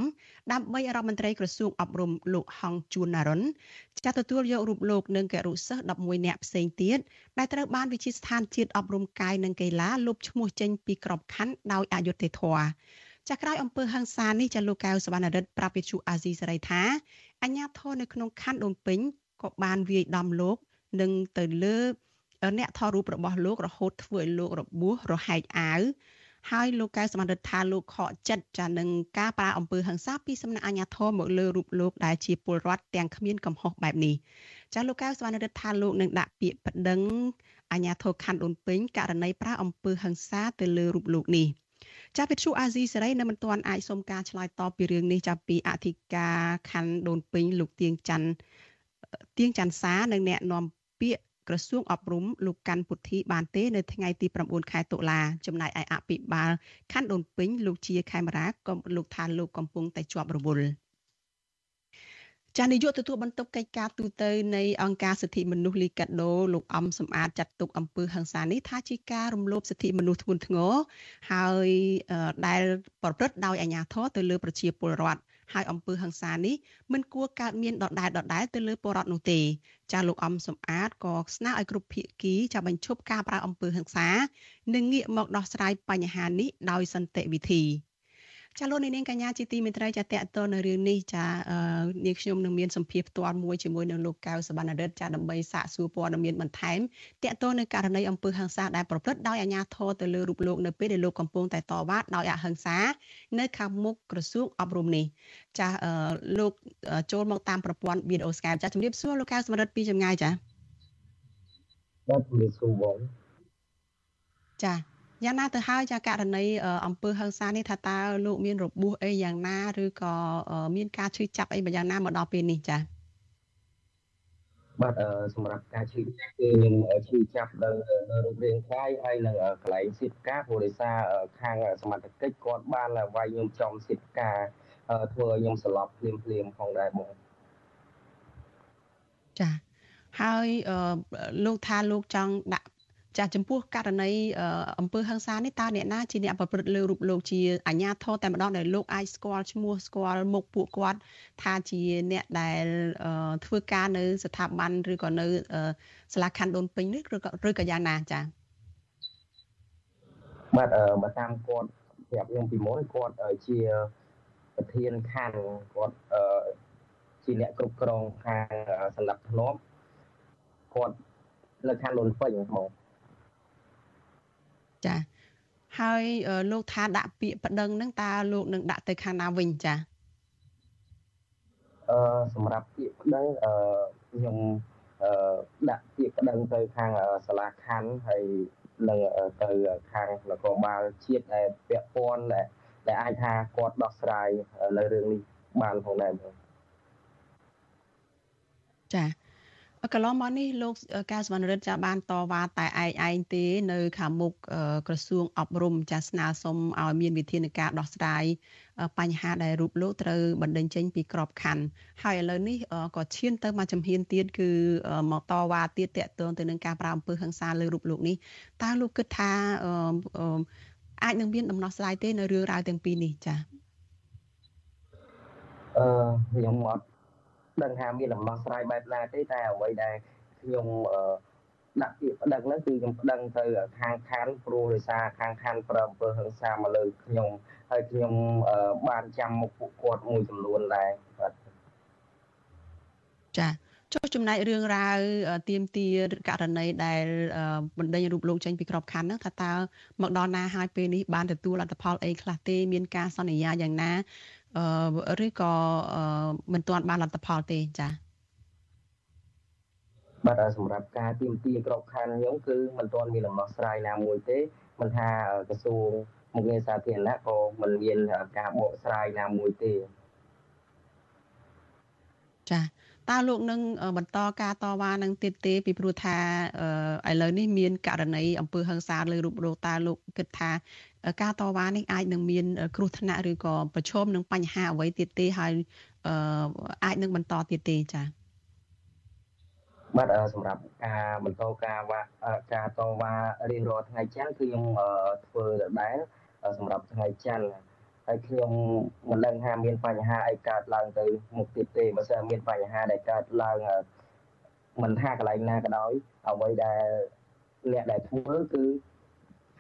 ដើម្បីរដ្ឋមន្ត្រីក្រសួងអប់រំលោកហងជួនណារុនចាត់ទទួលយករូបលោកនិងគរុសិស្ស11នាក់ផ្សេងទៀតដែលត្រូវបានវិជាស្ថានជាតិអប់រំកាយនិងកីឡាលុបឈ្មោះចេញពីក្របខ័ណ្ឌដោយអយុត្តិធម៌ចាក្រោយអំពើហ ংস ានេះចាលោកកៅសវណ្ណរិទ្ធប្រាប់វិទ្យុអាស៊ីសេរីថាអញ្ញាធរនៅក្នុងខណ្ឌដូនពេញក៏បានវាយដំលោកនឹងទៅលើអ្នកថតរូបរបស់លោករហូតធ្វើឲ្យលោករបួសរហែកអាវ ហើយលោកកៅសមត្ថថាលោកខកចិត្តចានឹងការប្រើអំពើហិង្សាពីសំណាក់អាជ្ញាធរមកលើរូបលោកដែលជាពលរដ្ឋទាំងគ្មានកំហុសបែបនេះចាលោកកៅសមត្ថថាលោកនឹងដាក់ពាក្យប្តឹងអាជ្ញាធរខណ្ឌដូនពេញករណីប្រើអំពើហិង្សាទៅលើរូបលោកនេះចាប់វិទ្យុអាស៊ីសេរីនៅមិនទាន់អាចសុំការឆ្លើយតបពីរឿងនេះចាប់ពីអធិការខណ្ឌដូនពេញលោកទៀងច័ន្ទទៀងច័ន្ទសានិងអ្នកនាំពា ក្យក្រសួងអប់រំលោកកាន់ពុទ្ធីបានទេនៅថ្ងៃទី9ខែតុលាចំណែកឯអភិបាលខណ្ឌដូនពេញលោកជាខេមរាក៏លោកថាលោកកំពុងតែជាប់រវល់ចានាយកទទួលបន្ទុកកិច្ចការទូតនៃអង្គការសិទ្ធិមនុស្សលីកាដូលោកអំសំអាតចាត់ទុកអំពើហិង្សានេះថាជាការរំលោភសិទ្ធិមនុស្សធ្ងន់ធ្ងរហើយដែលប្រព្រឹត្តដោយអាជ្ញាធរទៅលើប្រជាពលរដ្ឋ ហើយអំពើហិង្សានេះមិនគួរកើតមានដដែលដដែលទៅលើពលរដ្ឋនោះទេចាលោកអំសំអាតក៏ស្នើឲ្យគ្រប់ភាគីចាបញ្ឈប់ការប្រើអំពើហិង្សា និងងាកមកដោះស្រាយបញ្ហានេះដោយសន្តិវិធី ចាលោកនាងកញ្ញាជាទីមេត្រីចាតកតនៅរឿងនេះចានាងខ្ញុំនឹងមានសម្ភារផ្ទាល់មួយជាមួយនឹងលោកកៅសវណ្ណរិទ្ធចាដើម្បីសាកសួរព័ត៌មានបន្ថែមតកតនៅករណីអំពើហិង្សាដែលប្រព្រឹត្តដោយអាជ្ញាធរទៅលើរូបលោកនៅពេលដែលលោកកំពុងតែតវ៉ាដោយអហិង្សានៅខាងមុខក្រសួងអប់រំនេះចាលោកចូលមកតាមប្រព័ន្ធ video Skype ចាជំរាបសួរលោកកៅសវណ្ណរិទ្ធពីចម្ងាយចាបាទជំរាបសួរបងចា យ៉ាងណាទៅហើយចាករណីអំពើហិង្សានេះថាតើលោកមានរបួសអីយ៉ាងណាឬក៏មានការឈឺចាប់អីយ៉ាងណាមកដល់ពេលនេះចាបាទសម្រាប់ការឈឺចាប់គឺខ្ញុំឈឺចាប់ដល់រូបរាងកាយហើយនឹងកន្លែងសិទ្ធិការព្រោះដោយសារខាងសមត្ថកិច្ចគាត់បានវាយខ្ញុំចំសិទ្ធិការធ្វើឲ្យខ្ញុំស្លាប់ភ្លាមភ្លាមផងដែរបងចាហើយលោកថាលោកចង់ដាក់ ចាចំពោះករណីអំពើហឹង្សានេះតើអ្នកណាជាអ្នកប្រព្រឹត្តលើរូបលោកជាអាញាធរតែម្ដងដែលលោកអាចស្គាល់ឈ្មោះស្គាល់មុខពួកគាត់ ថាជាអ្នកដែលធ្វើការនៅ ស្ថាប័នឬក៏នៅសាលាខណ្ឌដូនពេញនេះឬក៏ឬក៏យ៉ាងណាចា៎បាទបើតាមគាត់ប្រាប់ខ្ញុំពីមុនគាត់ជាប្រធានខណ្ឌគាត់ជាអ្នកគ្រប់គ្រងខាងសម្រាប់ធ្នាប់គាត់នៅខណ្ឌដូនពេញហ្មង ចាហើយលោកថាដាក់ពាក្យប្តឹងហ្នឹងតើលោកនឹងដាក់ទៅខាងណាវិញចាអឺសម្រាប់ពាក្យប្តឹងអឺខ្ញុំអឺដាក់ពាក្យប្តឹងទៅខាងសាលាខណ្ឌហើយនឹងទៅខាងនគរបាលជាតិដែលពាក់ព័ន្ធដែលដែលអាចថាគាត់ដោះស្រាយនៅរឿងនេះបានផងដែរចា កន្លងមកនេះលោកកៅសវណ្ណរិទ្ធចាបានតវ៉ាតែឯងឯងទេនៅខាងមុខក្រសួងអប់រំចាស្នើសុំឲ្យមានវិធានការដោះស្រាយបញ្ហាដែលរូបលោកត្រូវបណ្ដឹងចេញពីក្របខ័ណ្ឌហើយឥឡូវនេះក៏ឈានទៅមកជំហានទៀតគឺមកតវ៉ាទៀតតកតងទៅនឹងការប្រើអំពើហិង្សាលើរូបលោកនេះតើលោកគិតថាអាចនឹងមានដំណោះស្រាយទេនៅរឿងរ៉ាវទាំងពីរនេះចាអឺខ្ញុំអត់ ដឹងថាមានដំណោះស្រាយបែបណាទេតែអ្វីដែលខ្ញុំដាក់ពាក្យប្តឹងហ្នឹងគឺខ្ញុំប្តឹងទៅខាងខណ្ឌព្រោះដោយសារខាងខណ្ឌប្រអំពើហិង្សាមកលើខ្ញុំហើយខ្ញុំបានចាំមុខពួកគាត់មួយចំនួនដែរបាទចាចុះចំណែករឿងរ៉ាវទៀមទាករណីដែលបណ្ដេញរូបលោកចេញពីក្របខ័ណ្ឌហ្នឹងថាតើមកដល់ណាហើយពេលនេះបានទទួលលទ្ធផលអីខ្លះទេមានការសន្យាយ៉ាងណា ឬក៏មិនទាន់បានលទ្ធផលទេចា៎បាទសម្រាប់ការទៀមទាក្របខ័ណ្ឌខ្ញុំគឺមិនទាន់មានដំណោះស្រាយណាមួយទេមិនថាក្រសួងមុខងារសាធារណៈក៏មិនមានការបកស្រាយណាមួយទេចា៎តើលោកនឹងបន្តការតវ៉ានឹងទៀតទេពីព្រោះថាឥឡូវនេះមានករណីអំពើហិង្សាលើរូបលោកតើលោកគិតថា ការតវ៉ានេះអាចនឹងមានគ្រោះថ្នាក់ឬក៏ប្រឈមនឹងបញ្ហាអ្វីទៀតទេហើយអាចនឹងបន្តទៀតទេចា៎បាទសម្រាប់ការបន្តការការតវ៉ារៀងរាល់ថ្ងៃច័ន្ទគឺខ្ញុំធ្វើដដែលសម្រាប់ថ្ងៃច័ន្ទហើយខ្ញុំមិនដឹងថាមានបញ្ហាអីកើតឡើងទៅមុខទៀតទេបើសិនមានបញ្ហាដែលកើតឡើងមិនថាកន្លែងណាក៏ដោយអ្វីដែលអ្នកដែលធ្វើគឺ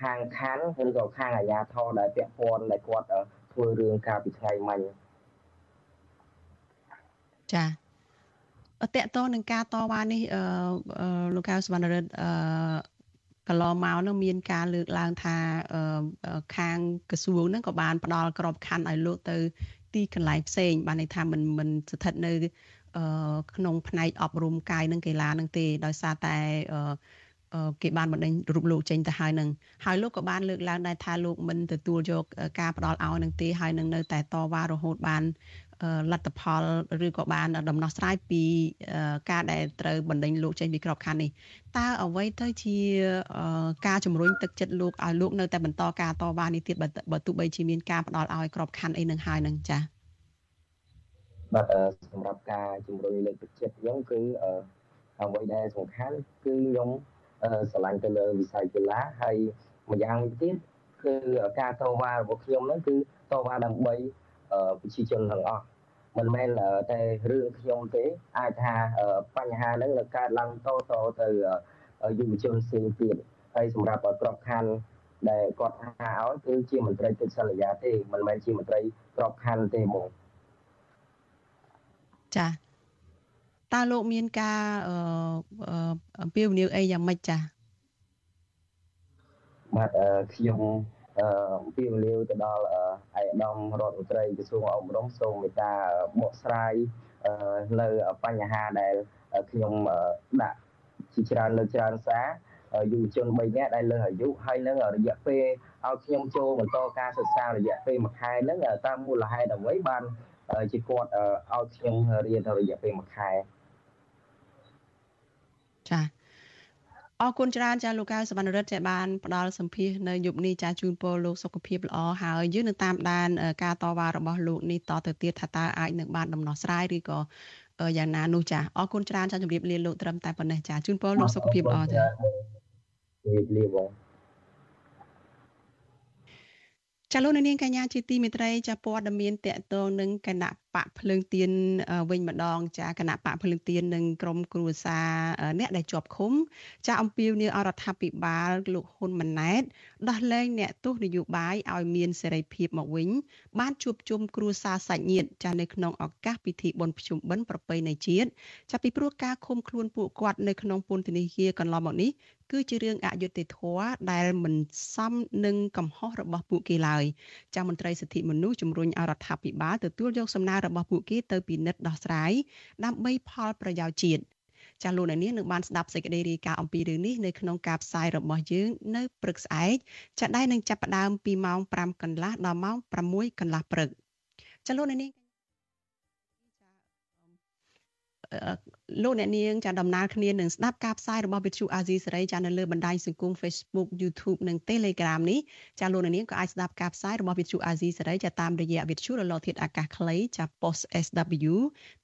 ខាងខណ្ឌឬក៏ខាងអាជ្ញាធរដែលពាក់ព័ន្ធដែលគាត់ធ្វើរឿងកាលពីថ្ងៃមិញចាតកតងនឹងការតវ៉ានេះអឺលោកកៅសវណ្ណរិទ្ធអឺកន្លងមកនឹងមានការលើកឡើងថាខាងក្រសួងហ្នឹងក៏បានផ្ដល់ក្របខ័ណ្ឌឲ្យលោកទៅ ទីកន្លែងផ្សេង បានន័យថាមិនមិនស្ថិតនៅក្នុងផ្នែកអប់រំកាយនិងកីឡានឹងទេដោយសារតែ គេបានបណ្ដេញរូបលោកចេញទៅហើយនឹងហើយលោកក៏បានលើកឡើងដែរថាលោកមិនទទួលយកការផ្ដល់ឲ្យនឹងទេហើយនឹងនៅតែតវ៉ារហូតបានលទ្ធផលឬក៏បានដំណោះស្រាយពីការដែលត្រូវបណ្ដេញលោកចេញពីក្របខ័ណ្ឌនេះតើអ្វីទៅជាការជំរុញទឹកចិត្តលោកឲ្យលោកនៅតែបន្តការតវ៉ានេះទៀតបើទោះបីជាមានការផ្ដល់ឲ្យក្របខ័ណ្ឌអីនឹងហើយនឹងចា៎បាទសម្រាប់ការជំរុញលើកទឹកចិត្តខ្ញុំគឺអ្វីដែលសំខាន់គឺខ្ញុំ ស្រឡាញ់ទៅលើវិស័យកីឡាហើយម្យ៉ាងវិញទៀតគឺការតវ៉ារបស់ខ្ញុំហ្នឹងគឺតវ៉ាដើម្បីប្រជាជនទាំងអស់មិនមែនតែរឿងខ្ញុំទេអាចថាបញ្ហាហ្នឹងនឹងកើតឡើងតតទៅយុវជនផ្សេងទៀតហើយសម្រាប់ក្របខ័ណ្ឌដែលគាត់ហៅឲ្យគឺជាមន្ត្រីកិច្ចសន្យាទេមិនមែនជាមន្ត្រីក្របខ័ណ្ឌទេហ្មងចា តើលោកមានការអំពាវនាវអីយ៉ាងម៉េចចាបាទខ្ញុំអំពាវនាវទៅដល់ឯកឧត្តមរដ្ឋមន្ត្រីក្រសួងអប់រំសូមមេត្តាបកស្រាយនៅបញ្ហាដែលខ្ញុំដាក់ជាច្រើនលើច្រើនសារយុវជន3នាក់ដែលលើសអាយុហើយនឹងរយៈពេលឲ្យខ្ញុំចូលបន្តការសិក្សារយៈពេល1ខែហ្នឹងតាមមូលហេតុអ្វីបានជាគាត់ឲ្យខ្ញុំរៀនរយៈពេល1ខែ ចា៎អរគុណច្រើនចាលោកកៅសវណ្ណរិទ្ធចាបានផ្ដល់សម្ភារនៅយប់នេះចាជូនពរលោកសុខភាពល្អហើយយើងនឹងតាមដានការតវ៉ារបស់លោកនេះតទៅទៀតថាតើអាចនឹងបានដំណោះស្រាយឬក៏យ៉ាងណានោះចាអរគុណច្រើនចាជម្រាបលាលោកត្រឹមតែប៉ុណ្ណេះចាជូនពរលោកសុខភាពល្អចាជម្រាបលាបងចាលោកនាងកញ្ញាជាទីមេត្រីចាព័ត៌មានតកតងនឹងគណៈ បកភ្លើងទៀនវិញម្ដង ចាគណៈបកភ្លើងទៀននិងក្រមគ្រួសារអ្នកដែលជាប់ឃុំ ចាអំពាវនាវអរដ្ឋាភិបាលលោកហ៊ុនម៉ាណែតដោះលែងអ្នកទោសនយោបាយឲ្យមានសេរីភាពមកវិញ បានជួបជុំគ្រួសារសាច់ញាតិចានៅក្នុងឱកាសពិធីបុណ្យភ្ជុំបិណ្ឌប្រពៃណីជាតិចាពីព្រោះការឃុំខ្លួនពួកគាត់នៅក្នុងពន្ធនាគារកន្លងមកនេះគឺជារឿងអយុត្តិធម៌ដែលមិនសមនឹងកំហុសរបស់ពួកគេឡើយចាមន្ត្រីសិទ្ធិមនុស្សជំរុញឲ្យរដ្ឋាភិបាលទទួលយកសំណើរបស់ពួកគេទៅពិនិត្យដោះស្រាយដើម្បីផលប្រយោជន៍ជាតិចាលោកអ្នកនាងនឹងបានស្ដាប់សេចក្តីរាយការណ៍អំពីរឿងនេះនៅក្នុងការផ្សាយរបស់យើងនៅព្រឹកស្អែកចាដែលនឹងចាប់ផ្ដើមពីម៉ោង5កន្លះដល់ម៉ោង6កន្លះព្រឹកចាលោកអ្នកនាង លោកអ្នកនាងចាដំណើរគ្នានឹងស្ដាប់ការផ្សាយរបស់វិទ្យុអាស៊ីសេរីចានៅលើបណ្ដាញសង្គម Facebook YouTube និង Telegram នេះចាលោកអ្នកនាងក៏អាចស្ដាប់ការផ្សាយរបស់វិទ្យុអាស៊ីសេរីចាតាមរយៈវិទ្យុរលកធាតុអាកាសខ្លីចា Post SW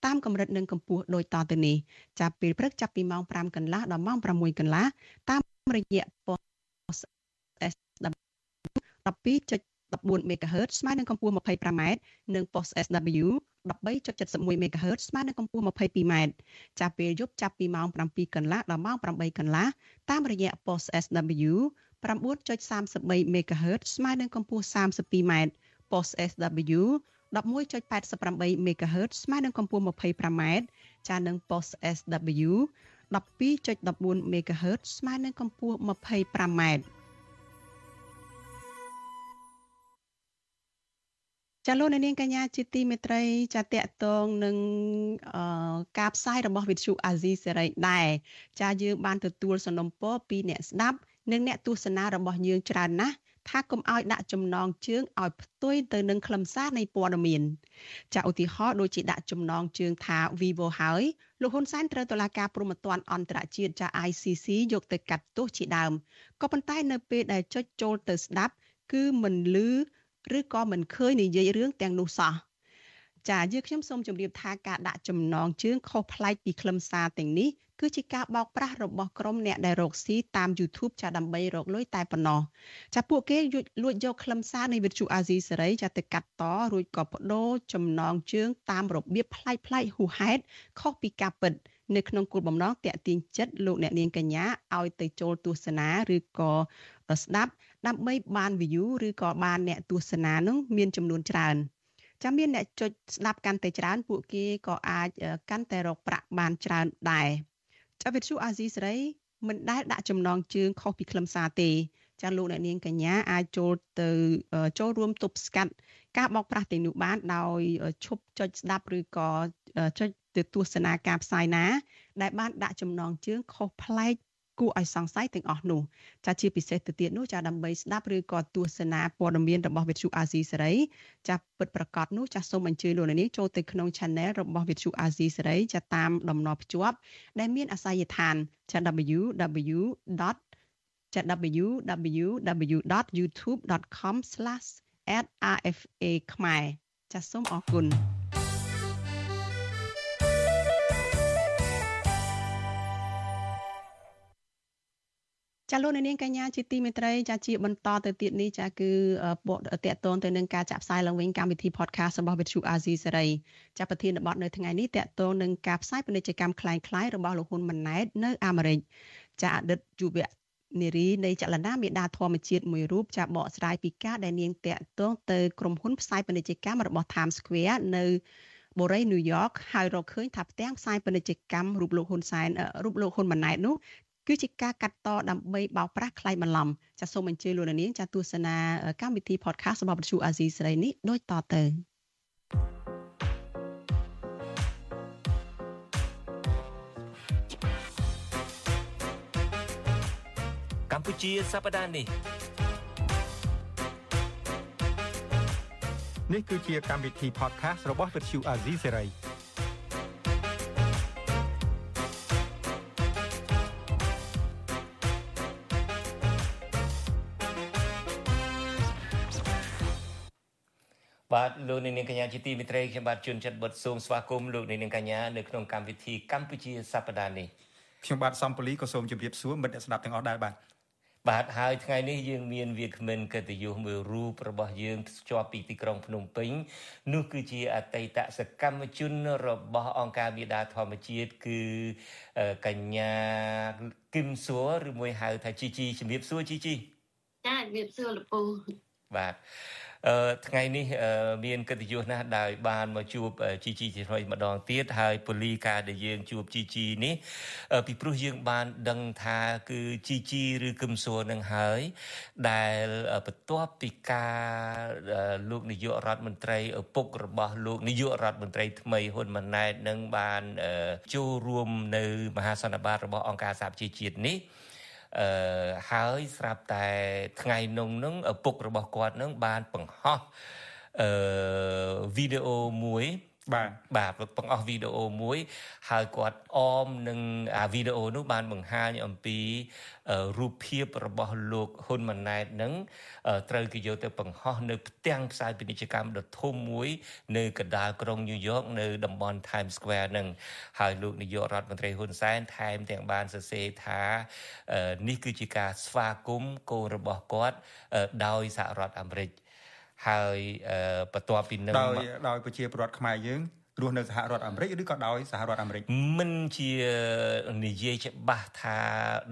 តាមកម្រិតនិងកម្ពស់ដូចតទៅនេះចាពេលព្រឹកចាប់ពីម៉ោង5កន្លះដល់ម៉ោង6កន្លះតាមរយៈ Post SW 12.14 MHz ស្មើនឹងកម្ពស់ 25m និង Post SW 13.71 MHz ស្មើនឹងកម្ពស់ 22m ចាប់ពេលយប់ចាប់ពីម៉ោង7កន្លះដល់ម៉ោង8កន្លះតាមរយៈ Post SW 9.33 MHz ស្មើនឹងកម្ពស់ 32m Post SW 11.88 MHz ស្មើនឹងកម្ពស់ 25m ចានឹង Post SW 12.14 MHz ស្មើនឹងកម្ពស់ 25m ចាលោកនាងកញ្ញាជាទីមេត្រីចាតកតងនឹងការផ្សាយរបស់វិទ្យុអាស៊ីសេរីដែរចាយើងបានទទួលសំណុំពរពីអ្នកស្ដាប់និងអ្នកទស្សនារបស់យើងច្រើនណាស់ថាកុំឲ្យដាក់ចំណងជើងឲ្យផ្ទុយទៅនឹងខ្លឹមសារនៃព័ត៌មានចាឧទាហរណ៍ដូចជាដាក់ចំណងជើងថា Vivo ហើយលោកហ៊ុនសែនត្រូវតុលាការព្រហ្មទណ្ឌអន្តរជាតិចា ICC យកទៅកាត់ទោសជាដើមក៏ប៉ុន្តែនៅពេលដែលចុចចូលទៅស្ដាប់ គឺមិនលឺ ឬក៏មិនឃើញនិយាយរឿងទាំងនោះសោះចាយើងខ្ញុំសូមជម្រាបថាការដាក់ចំណងជើងខុសប្លែកពីខ្លឹមសារទាំងនេះគឺជាការបោកប្រាស់របស់ក្រុមអ្នកដែលរកស៊ីតាម YouTube ចាដើម្បីរកលុយតែប៉ុណ្ណោះចាពួកគេលួចយកខ្លឹមសារនៃវិទ្យុអាស៊ីសេរីចាទៅកាត់តរួចក៏បដូរចំណងជើង តាមរបៀបប្លែកប្លែកហួហេតុខុសពីការពិតនៅក្នុងគោលបំណងតាក់ទាញចិត្តលោកអ្នកនាងកញ្ញាឲ្យទៅចូលទស្សនាឬក៏ស្ដាប់ ដើម្បីបាន view ឬក៏បានអ្នកទស្សនានោះមានចំនួនច្រើនចាំមានអ្នកចុចស្ដាប់កាន់តែច្រើន ពួកគេក៏អាចកាន់តែរកប្រាក់បានច្រើនដែរចាវិទ្យុអាស៊ីសេរីមិនដែលដាក់ចំណងជើងខុសពីខ្លឹមសារទេចាលោកអ្នកនាងកញ្ញាអាចចូលទៅចូលរួមទប់ស្កាត់ការបោកប្រាស់ទាំងនោះបានដោយឈប់ចុចស្ដាប់ឬក៏ចុចទៅទស្សនាការផ្សាយណា ដែលបានដាក់ចំណងជើងខុសប្លែក គួរឲ្យសង្ស័យទាំងអស់នោះចាជាពិសេសទៅទៀតនោះចាដើម្បីស្ដាប់ឬក៏ទស្សនាព័ត៌មានរបស់វិទ្យុអាស៊ីសេរីចាពិតប្រកបនោះចាសូមអញ្ជើញលោកនាងចូលទៅក្នុង Channel របស់វិទ្យុអាស៊ីសេរីចាតាមតំណភ្ជាប់ ដែលមានអាសយដ្ឋានចា www. ចា www.youtube.com/rfa ខ្មែរចាសសូមអរគុណ ចាលោកនាងកញ្ញាជាទីមេត្រីចាជាបន្តទៅទៀតនេះចាគឺបកតកតងទៅនឹងការចាក់ផ្សាយឡើងវិញកម្មវិធី podcast របស់ Vithu Azizi សេរីចាប្រធានបទនៅថ្ងៃនេះតកតងនឹងការផ្សាយពាណិជ្ជកម្មคล้ายៗរបស់លោកហ៊ុនម៉ាណែតនៅអាមេរិកចាអតីតយុវនារីនៃចលនាមេដាធម្មជាតិមួយរូបចាបកស្រាយពីការដែលនាងតាក់ទងទៅក្រុមហ៊ុនផ្សាយពាណិជ្ជកម្មរបស់ Times Square នៅបូរីញូវយ៉កហើយរកឃើញថាផ្ទាំងផ្សាយពាណិជ្ជកម្មរូបលោកហ៊ុនសែនរូបលោកហ៊ុនម៉ាណែតនោះ គឺជាការកាត់តដើម្បីបោកប្រាស់ខ្លាយបន្លំចាសសូមអញ្ជើញលោកនាងចាទស្សនាកម្មវិធី podcast របស់វិទ្យុអាស៊ីសេរីនេះដូចតទៅកម្ពុជាសប្តាហ៍នេះនេះគឺជាកម្មវិធី podcast របស់វិទ្យុអាស៊ីសេរី បាទលោកនាងកញ្ញាជាទីមេត្រីខ្ញុំបាទជួនចិត្តបុតសូមស្វាគមន៍លោកនាងកញ្ញានៅក្នុងកម្មវិធីកម្ពុជាសប្តាហ៍នេះខ្ញុំបាទសំពូលីក៏សូមជម្រាបសួរមិត្តអ្នកស្ដាប់ទាំងអស់ដែរបាទបាទហើយថ្ងៃនេះយើងមានវាគ្មិនកិត្តិយសមួយរូបរបស់យើងជាប់ពីទីក្រុងភ្នំពេញនោះគឺជាអតីតសកម្មជនរបស់អង្គការមេដាធម្មជាតិគឺកញ្ញាគឹមសួរឬមួយហៅថាជីជីជំរាបសួរជីជីចាជំរាបសួរលោកពូបាទ ថ្ងៃនេះមានកិត្តិយសណាស់ដែលបានមកជួបជីជីជាថ្មីម្ដងទៀតហើយពូលីការដែលយើងជួបជីជីនេះពីព្រោះយើងបានដឹងថាគឺជីជីឬគឹមសួរនឹងហើយ ដែលបន្ទាប់ពីការលោកនាយករដ្ឋមន្ត្រីឪពុករបស់លោកនាយករដ្ឋមន្ត្រីថ្មីហ៊ុនម៉ាណែតនឹងបានចូលរួមនៅមហាសន្និបាតរបស់អង្គការសហប្រជាជាតិនេះ អឺហើយស្រាប់តែថ្ងៃនោះនឹងឪពុករបស់គាត់នឹងបានបង្ហោះអឺវីដេអូមួយ បាទបាទបង្អស់វីដេអូមួយ ហើយគាត់អមនឹងអាវីដេអូនោះបានបង្ហាញអំពីរូបភាពរបស់លោកហ៊ុនម៉ាណែតនឹងត្រូវគេយកទៅបង្ហោះនៅផ្ទាំងផ្សាយពាណិជ្ជកម្មដ៏ធំមួយ នៅកណ្ដាលក្រុងញូវយ៉កនៅតំបន់ Times Square នឹងហើយលោកនាយករដ្ឋមន្ត្រីហ៊ុនសែនថែមទាំងបានសរសេរថានេះគឺជាការស្វាគមន៍កូនរបស់គាត់ដោយសហរដ្ឋអាមេរិក ហើយបន្ទាប់ពីនឹងដោយដោយប្រជាពលរដ្ឋខ្មែរយើងរស់នៅសហរដ្ឋអាមេរិកឬក៏ដោយសហរដ្ឋអាមេរិកមិនជានិយាយច្បាស់ថា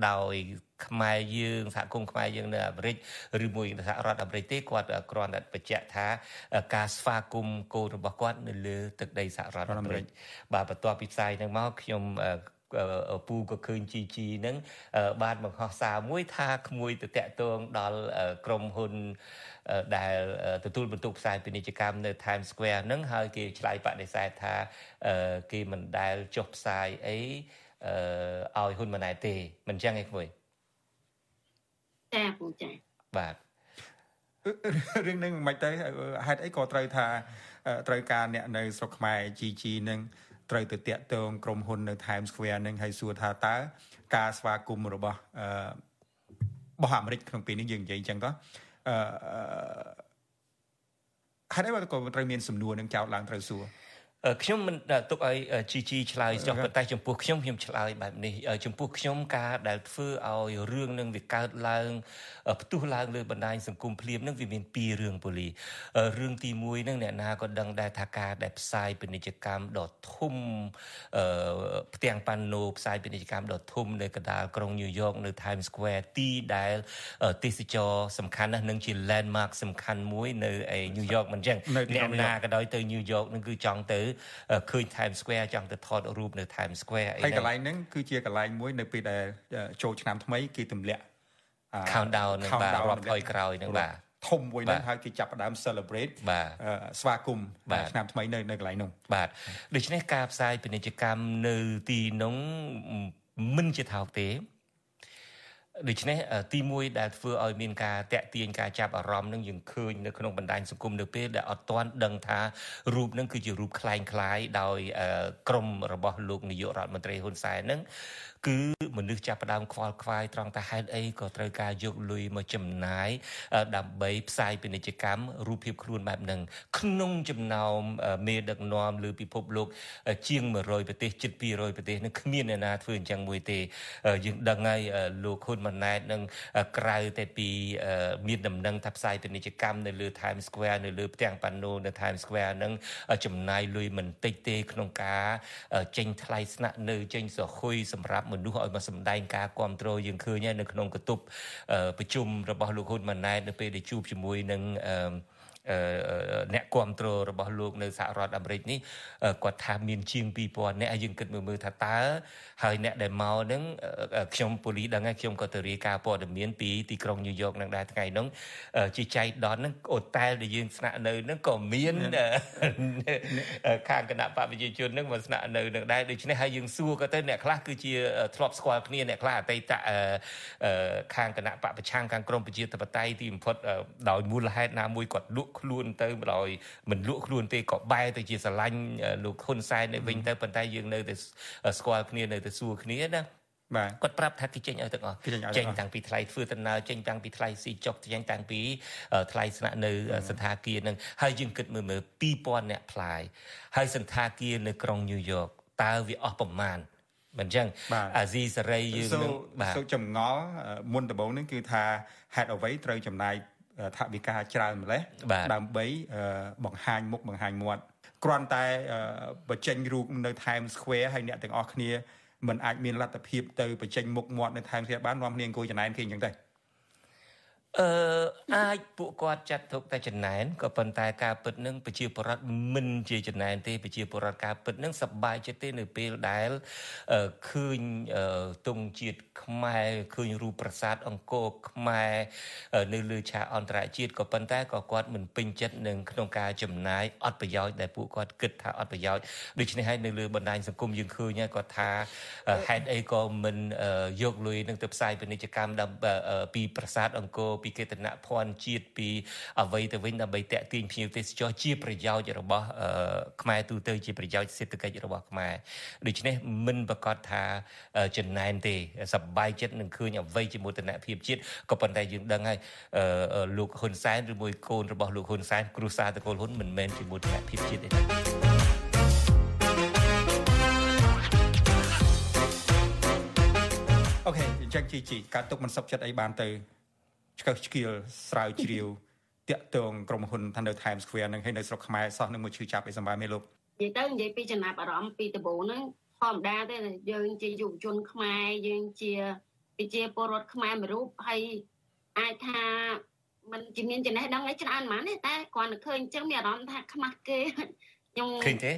ដោយខ្មែរយើងសហគមន៍ខ្មែរយើងនៅអាមេរិកឬមួយសហរដ្ឋអាមេរិកទេគាត់គ្រាន់តែបញ្ជាក់ថាការស្វាគមន៍កូនរបស់គាត់នៅលើទឹកដីសហរដ្ឋអាមេរិកបាទបន្ទាប់ពីផ្សាយនឹងមកខ្ញុំ ពូក៏ឃើញ GG ហ្នឹងបានបង្ហោះសារមួយថាក្មួយទៅតាក់ទងដល់ក្រុមហ៊ុនដែលទទួលបន្ទុកផ្សាយពាណិជ្ជកម្មនៅ Times Square ហ្នឹងហើយគេឆ្លើយបដិសេធថាគេមិនដែលចុះផ្សាយអីឲ្យហ៊ុនម៉ាណែតទេ មិនចឹងឯងក្មួយចាពូចាបាទរឿងហ្នឹងមិនទៅហេតុអីក៏ត្រូវថាត្រូវការអ្នកនៅស្រុកខ្មែរ GG នឹង ត្រូវទៅតាក់ទងក្រុមហ៊ុននៅ Times Square នឹងហើយសួរថាតើការស្វាគមន៍របស់អឺរបស់អាមេរិកក្នុងពេលនេះយើងនិយាយអញ្ចឹងទៅអឺហេតុអីបើក៏ត្រូវមានសំណួរនឹងចោតឡើងត្រូវសួរ ខ្ញុំមិនទុកឲ្យ GG ឆ្លើយចុះប៉ុន្តែចំពោះខ្ញុំខ្ញុំឆ្លើយបែបនេះចំពោះខ្ញុំការដែលធ្វើឲ្យរឿងនឹងវាកើតឡើងផ្ទុះឡើងលើបណ្ដាញសង្គមភ្លាមនឹងវាមានពីររឿងពូលីរឿងទី1នឹងអ្នកណាក៏ដឹងដែរថាការដែលផ្សាយពាណិជ្ជកម្មដ៏ធំផ្ទាំងប៉ាណូផ្សាយពាណិជ្ជកម្មដ៏ធំនៅកណ្ដាលក្រុងញូវយ៉កនៅ Times Square ទីដែលទេសចរសំខាន់ណាស់នឹងជា landmark សំខាន់មួយនៅឯញូវយ៉កមិនចឹងអ្នកណាក៏ដោយទៅញូវយ៉កនឹងគឺចង់ទៅឃើញ Times Square ចង់ទៅថតរូបនៅ Times Square អីហើយកន្លែងហ្នឹងគឺជាកន្លែងមួយនៅពេលដែលចូលឆ្នាំថ្មីគេទម្លាក់ countdown នឹងបាទរាប់ឲ្យក្រោយនឹងបាទធំមួយហ្នឹងហើយគេចាប់ផ្ដើម celebrate បាទស្វាគមន៍ឆ្នាំថ្មីនៅនៅកន្លែងនោះបាទដូច្នេះការផ្សាយពាណិជ្ជកម្មនៅទីនោះមិនជាថោកទេ ដូច្នេះទី1ដែលធ្វើឲ្យមានការតាក់ទាញការចាប់អារម្មណ៍នឹងយើងឃើញនៅក្នុងបណ្ដាញសង្គមនៅពេលដែលអត់ទាន់ដឹងថារូបនឹងគឺជារូបคล้ายคล้ายដោយក្រមរបស់លោកនាយករដ្ឋមន្ត្រីហ៊ុនសែននឹង គឺមនុស្សចាប់ផ្ដើមខ្វល់ខ្វាយត្រង់ថាហេតុអីក៏ត្រូវការយកលុយមកចំណាយដើម្បីផ្សាយពាណិជ្ជកម្មរូបភាពខ្លួនបែបហ្នឹងក្នុងចំណោមមេដឹកនាំឬពិភពលោក ជាង100ប្រទេសជិត200ប្រទេសនឹងគ្មានអ្នកណាធ្វើអញ្ចឹងមួយទេយើងដឹងហើយលោកហ៊ុនម៉ាណែតនឹងក្រៅតែពីមានដំណឹងថាផ្សាយពាណិជ្ជកម្មនៅលើ Times Square នៅលើផ្ទាំងប៉ាណូនៅ Times Square នឹងចំណាយលុយមិនតិចទេក្នុងការចេញថ្លៃស្នាក់នៅចេញសហុយសម្រាប់មនុស្សឲ្យមកសម្ដែងការគ្រប់គ្រងយើងឃើញហើយនៅក្នុងកតុបប្រជុំរបស់លោកហ៊ុនម៉ាណែតនៅពេលដែលជួបជាមួយនឹងអឺ អ្នកគ្រប់គ្រងរបស់លោកនៅសហរដ្ឋអាមេរិកនេះគាត់ថាមានជាង2000អ្នកហើយយើងគិតមើលមើលថាតើហើយអ្នកដែលមកហ្នឹងខ្ញុំប៉ូលីសដឹងហើយខ្ញុំក៏ទៅរាយការណ៍ព័ត៌មានពីទីក្រុងញូវយ៉កនឹងដែរថ្ងៃហ្នឹងជាចៃដនហ្នឹងអូតែលដែលយើងស្នាក់នៅហ្នឹងក៏មានខាងគណៈបព្វជិជនហ្នឹងមកស្នាក់នៅនឹងដែរដូច្នេះហើយយើងសួរក៏ទៅអ្នកខ្លះគឺជាធ្លាប់ស្គាល់គ្នាអ្នកខ្លះអតីតខាងគណៈបព្វប្រឆាំងខាងក្រមប្រជាធិបតេយ្យទីបំផុតដោយមូលហេតុណាមួយគាត់លក់ខ្លួនទៅដោយមិនលក់ខ្លួនទេក៏បែរទៅជាស្រឡាញ់លោកហ៊ុនសែននៅវិញទៅប៉ុន្តែយើងនៅតែស្គាល់គ្នានៅតែសួរគ្នាណាបាទគាត់ប្រាប់ថាគេចេញឲ្យទាំងអស់ចេញតាំងពីថ្លៃធ្វើដំណើរចេញតាំងពីថ្លៃស៊ីចុកចេញតាំងពីថ្លៃស្នាក់នៅសន្តាគារនឹងហើយយើងគិតមើលមើល2000អ្នកផ្លាយហើយសន្តាគារនៅក្រុងញូវយ៉កតើវាអស់ប្រមាណមិនចឹងអាស៊ីសេរីយើងនឹងបាទសូចម្ងល់មុនដំបូងនឹងគឺថាហេតុអ្វីត្រូវចំណាយ ថវិកាច្រើនម្លេះដើម្បីបង្ហាញមុខបង្ហាញមាត់គ្រាន់តែបញ្ចេញរូបនៅ Times Square ហើយអ្នកទាំងអស់គ្នាមិនអាចមានលទ្ធភាពទៅបញ្ចេញមុខមាត់នៅ Times Square បាននាំគ្នាអង្គុយចំណែនគេអញ្ចឹងទេ អឺអាចពួកគាត់ចាត់ទុកតែចំណែនក៏ប៉ុន្តែការពិតនឹងប្រជាពលរដ្ឋមិនជាចំណែនទេប្រជាពលរដ្ឋការពិតនឹងសប្បាយចិត្តទេនៅពេលដែលឃើញទង់ជាតិខ្មែរឃើញរូបប្រាសាទអង្គរខ្មែរនៅលើឆាកអន្តរជាតិក៏ប៉ុន្តែក៏គាត់មិនពេញចិត្តនឹងក្នុងការចំណាយអត់ប្រយោជន៍ដែលពួកគាត់គិតថាអត់ប្រយោជន៍ដូច្នេះហើយនៅលើបណ្ដាញសង្គមយើងឃើញហើយគាត់ថាហេតុអីក៏មិនយកលុយនឹងទៅផ្សាយពាណិជ្ជកម្មពីប្រាសាទអង្គរពីពីកេតនភ័ណ្ឌជាតិពីអ្វីទៅវិញដើម្បីតាក់ទាញភ្ញៀវទេសចរជាប្រយោជន៍របស់ខ្មែរទូទៅជាប្រយោជន៍សេដ្ឋកិច្ចរបស់ខ្មែរដូច្នេះមិនប្រកាសថាចំណែនទេសប្បាយចិត្តនឹងឃើញអ្វីជាមោទនភាពជាតិក៏ប៉ុន្តែយើងដឹងហើយលោកហ៊ុនសែនឬមួយកូនរបស់លោកហ៊ុនសែនគ្រួសារតកូលហ៊ុនមិនមែនជាមោទនភាពជាតិទេអូខេអញ្ចឹងជីជីការទុកមិនសុខចិត្តអីបានទៅ ឆ្កឹះឆ្កៀលស្រាវជ្រាវតាក់ទងក្រុមហ៊ុនថានៅ Times Square នឹងហើយនៅស្រុកខ្មែរសោះនឹងមកឈឺចាប់អីសម្រាប់មេលោកនិយាយទៅនិយាយពីចំណាប់អារម្មណ៍ពីដំបូងហ្នឹងធម្មតាទេយើងជាយុវជនខ្មែរយើងជាជាពលរដ្ឋខ្មែរមួយរូបហើយអាចថាมันជាមានចំណេះដឹងអីច្រើនហ្មងទេតែគ្រាន់តែឃើញអញ្ចឹងមានអារម្មណ៍ថាខ្មាស់គេខ្ញុំឃើញទេ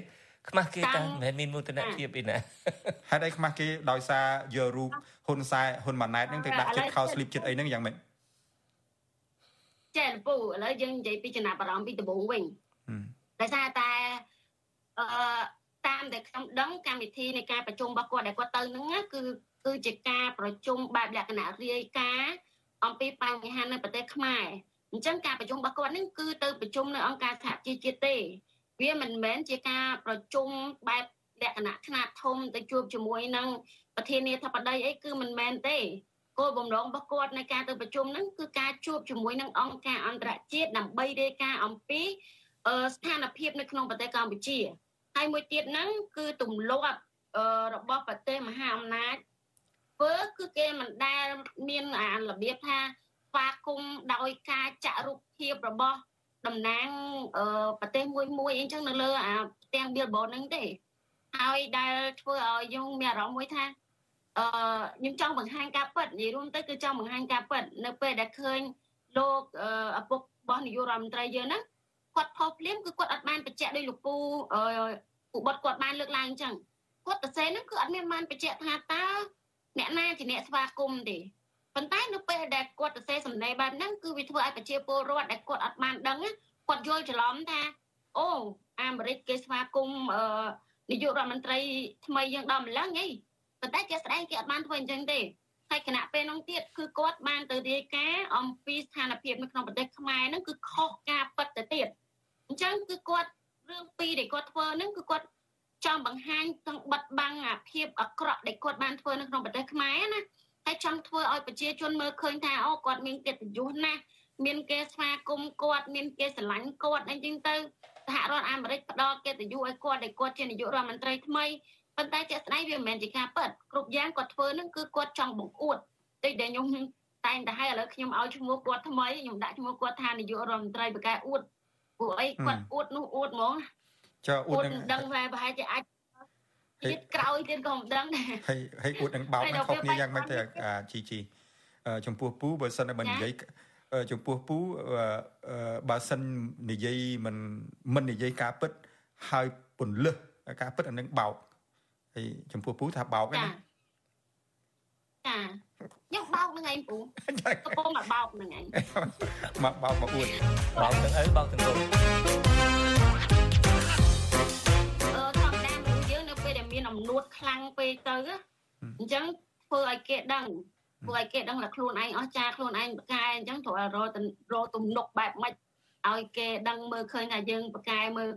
ខ្មាស់គេតាមិនមានមោទនភាពអីណាហេតុអីខ្មាស់គេដោយសារយករូបហ៊ុនសែហ៊ុនម៉ាណែតហ្នឹងទៅដាក់ចិត្តខោស្លីបចិត្តអីហ្នឹងយ៉ាងម៉េច ចាពូឥឡូវយើងនិយាយពីចំណាប់អារម្មណ៍ពីដំបូងវិញដោយសារតែអឺតាមដែលខ្ញុំដឹងកម្មវិធីនៃការប្រជុំរបស់គាត់ដែលគាត់ទៅហ្នឹងគឺគឺជាការប្រជុំបែបលក្ខណៈរាយការណ៍អំពីបញ្ហានៅប្រទេសខ្មែរអញ្ចឹងការប្រជុំរបស់គាត់នេះគឺទៅប្រជុំនៅអង្គការសហជីវជាតិទេវាមិនមែនជាការប្រជុំបែបលក្ខណៈខ្នាតធំទៅជួបជាមួយនឹងប្រធានាធិបតីអីគឺមិនមែនទេ គោលបំណងរបស់គាត់ในការទៅប្រជុំហ្នឹងគឺការជួបជាមួយនឹងអង្គការអន្តរជាតិដើម្បីរាយការណ៍អំពីស្ថានភាពនៅក្នុងប្រទេសកម្ពុជាហើយមួយទៀតហ្នឹងគឺទម្លាប់របស់ប្រទេសមហាអំណាចធ្វើគឺគេមិនដែលមានអារបៀបថាស្វាគមន៍ដោយការចាក់រូបភាពរបស់តំណាងប្រទេសមួយមួយអីចឹងនៅលើអាផ្ទាំង billboard ហ្នឹងទេហើយដែលធ្វើឲ្យយើងមានអារម្មណ៍មួយថា អឺខ្ញុំចង់បង្ហាញការពិតនិយាយរួមទៅគឺចង់បង្ហាញការពិតនៅពេលដែលឃើញលោកឪពុករបស់នាយករដ្ឋមន្ត្រីយើងហ្នឹងគាត់ផុសភ្លាមគឺគាត់អត់បានបញ្ជាក់ដោយលោកពូអឺឧបត្តិគាត់បានលើកឡើងអញ្ចឹងគាត់ទៅសេហ្នឹងគឺអត់មានបានបញ្ជាក់ថាតើអ្នកណាជាអ្នកស្វាគមន៍ទេប៉ុន្តែនៅពេលដែលគាត់ទៅសេសម្ដីបែបហ្នឹងគឺវាធ្វើឲ្យប្រជាពលរដ្ឋដែលគាត់អត់បានដឹងគាត់យល់ច្រឡំថាអូអាមេរិកគេស្វាគមន៍អឺនាយករដ្ឋមន្ត្រីថ្មីយើងដល់ម្លឹងហី ប៉ុន្តែជាស្ដែងគេអត់បានធ្វើអញ្ចឹងទេហើយគណៈពេលនោះទៀតគឺគាត់បានទៅរាយការណ៍អំពីស្ថានភាពនៅក្នុងប្រទេសខ្មែរហ្នឹងគឺខុសការពិតទៅទៀតអញ្ចឹងគឺគាត់រឿងពីរដែលគាត់ធ្វើហ្នឹងគឺគាត់ចង់បង្ហាញទាំងបិទបាំងអាភាពអាក្រក់ដែលគាត់បានធ្វើនៅក្នុងប្រទេសខ្មែរណាហើយចង់ធ្វើឲ្យប្រជាជនមើលឃើញថាអូគាត់មានកិត្តិយសណាស់មានគេស្វាគមន៍គាត់មានគេស្រឡាញ់គាត់អីចឹងទៅសហរដ្ឋអាមេរិកផ្ដល់កិត្តិយសឲ្យគាត់ដែលគាត់ជានាយករដ្ឋមន្ត្រីថ្មី ប៉ុន្តែជាក់ស្ដែងវាមិនមែនជាការពិតគ្រប់យ៉ាងគាត់ធ្វើនឹងគឺគាត់ចង់បង្អួតតិចដែលខ្ញុំតែងតែឲ្យឥឡូវខ្ញុំឲ្យឈ្មោះគាត់ថ្មីខ្ញុំដាក់ឈ្មោះគាត់ថានាយករដ្ឋមន្ត្រីបកែអួតពួកអីគាត់អួតនោះអួតហ្មងចុះអួតនឹងដឹងថាប្រហែលជាអាចទៀតក្រោយទៀតក៏មិនដឹងដែរហើយហើយអួតនឹងបោកនឹងខុសគ្នាយ៉ាងម៉េចទៅជីជីចំពោះពូបើសិនតែមិននិយាយចំពោះពូបើសិននិយាយមិនមិននិយាយការពិតហើយពន្លឹះការពិតអានឹងបោក ហើយចំពោះពូថាបោកណាចាខ្ញុំបោកនឹងឯងពូកំពុងមកបោកនឹងឯងមកបោកមកអួតបោកទាំងអីបោកទាំងគោអំនួតខ្លាំងពេកទៅអញ្ចឹងធ្វើឲ្យគេដឹងធ្វើឲ្យគេដឹងថាខ្លួនឯងអស់ចាខ្លួនឯងបកែអញ្ចឹងត្រូវរករទំនុកបែបម៉េចឲ្យគេដឹងមើលឃើញថាយើងបកែមើល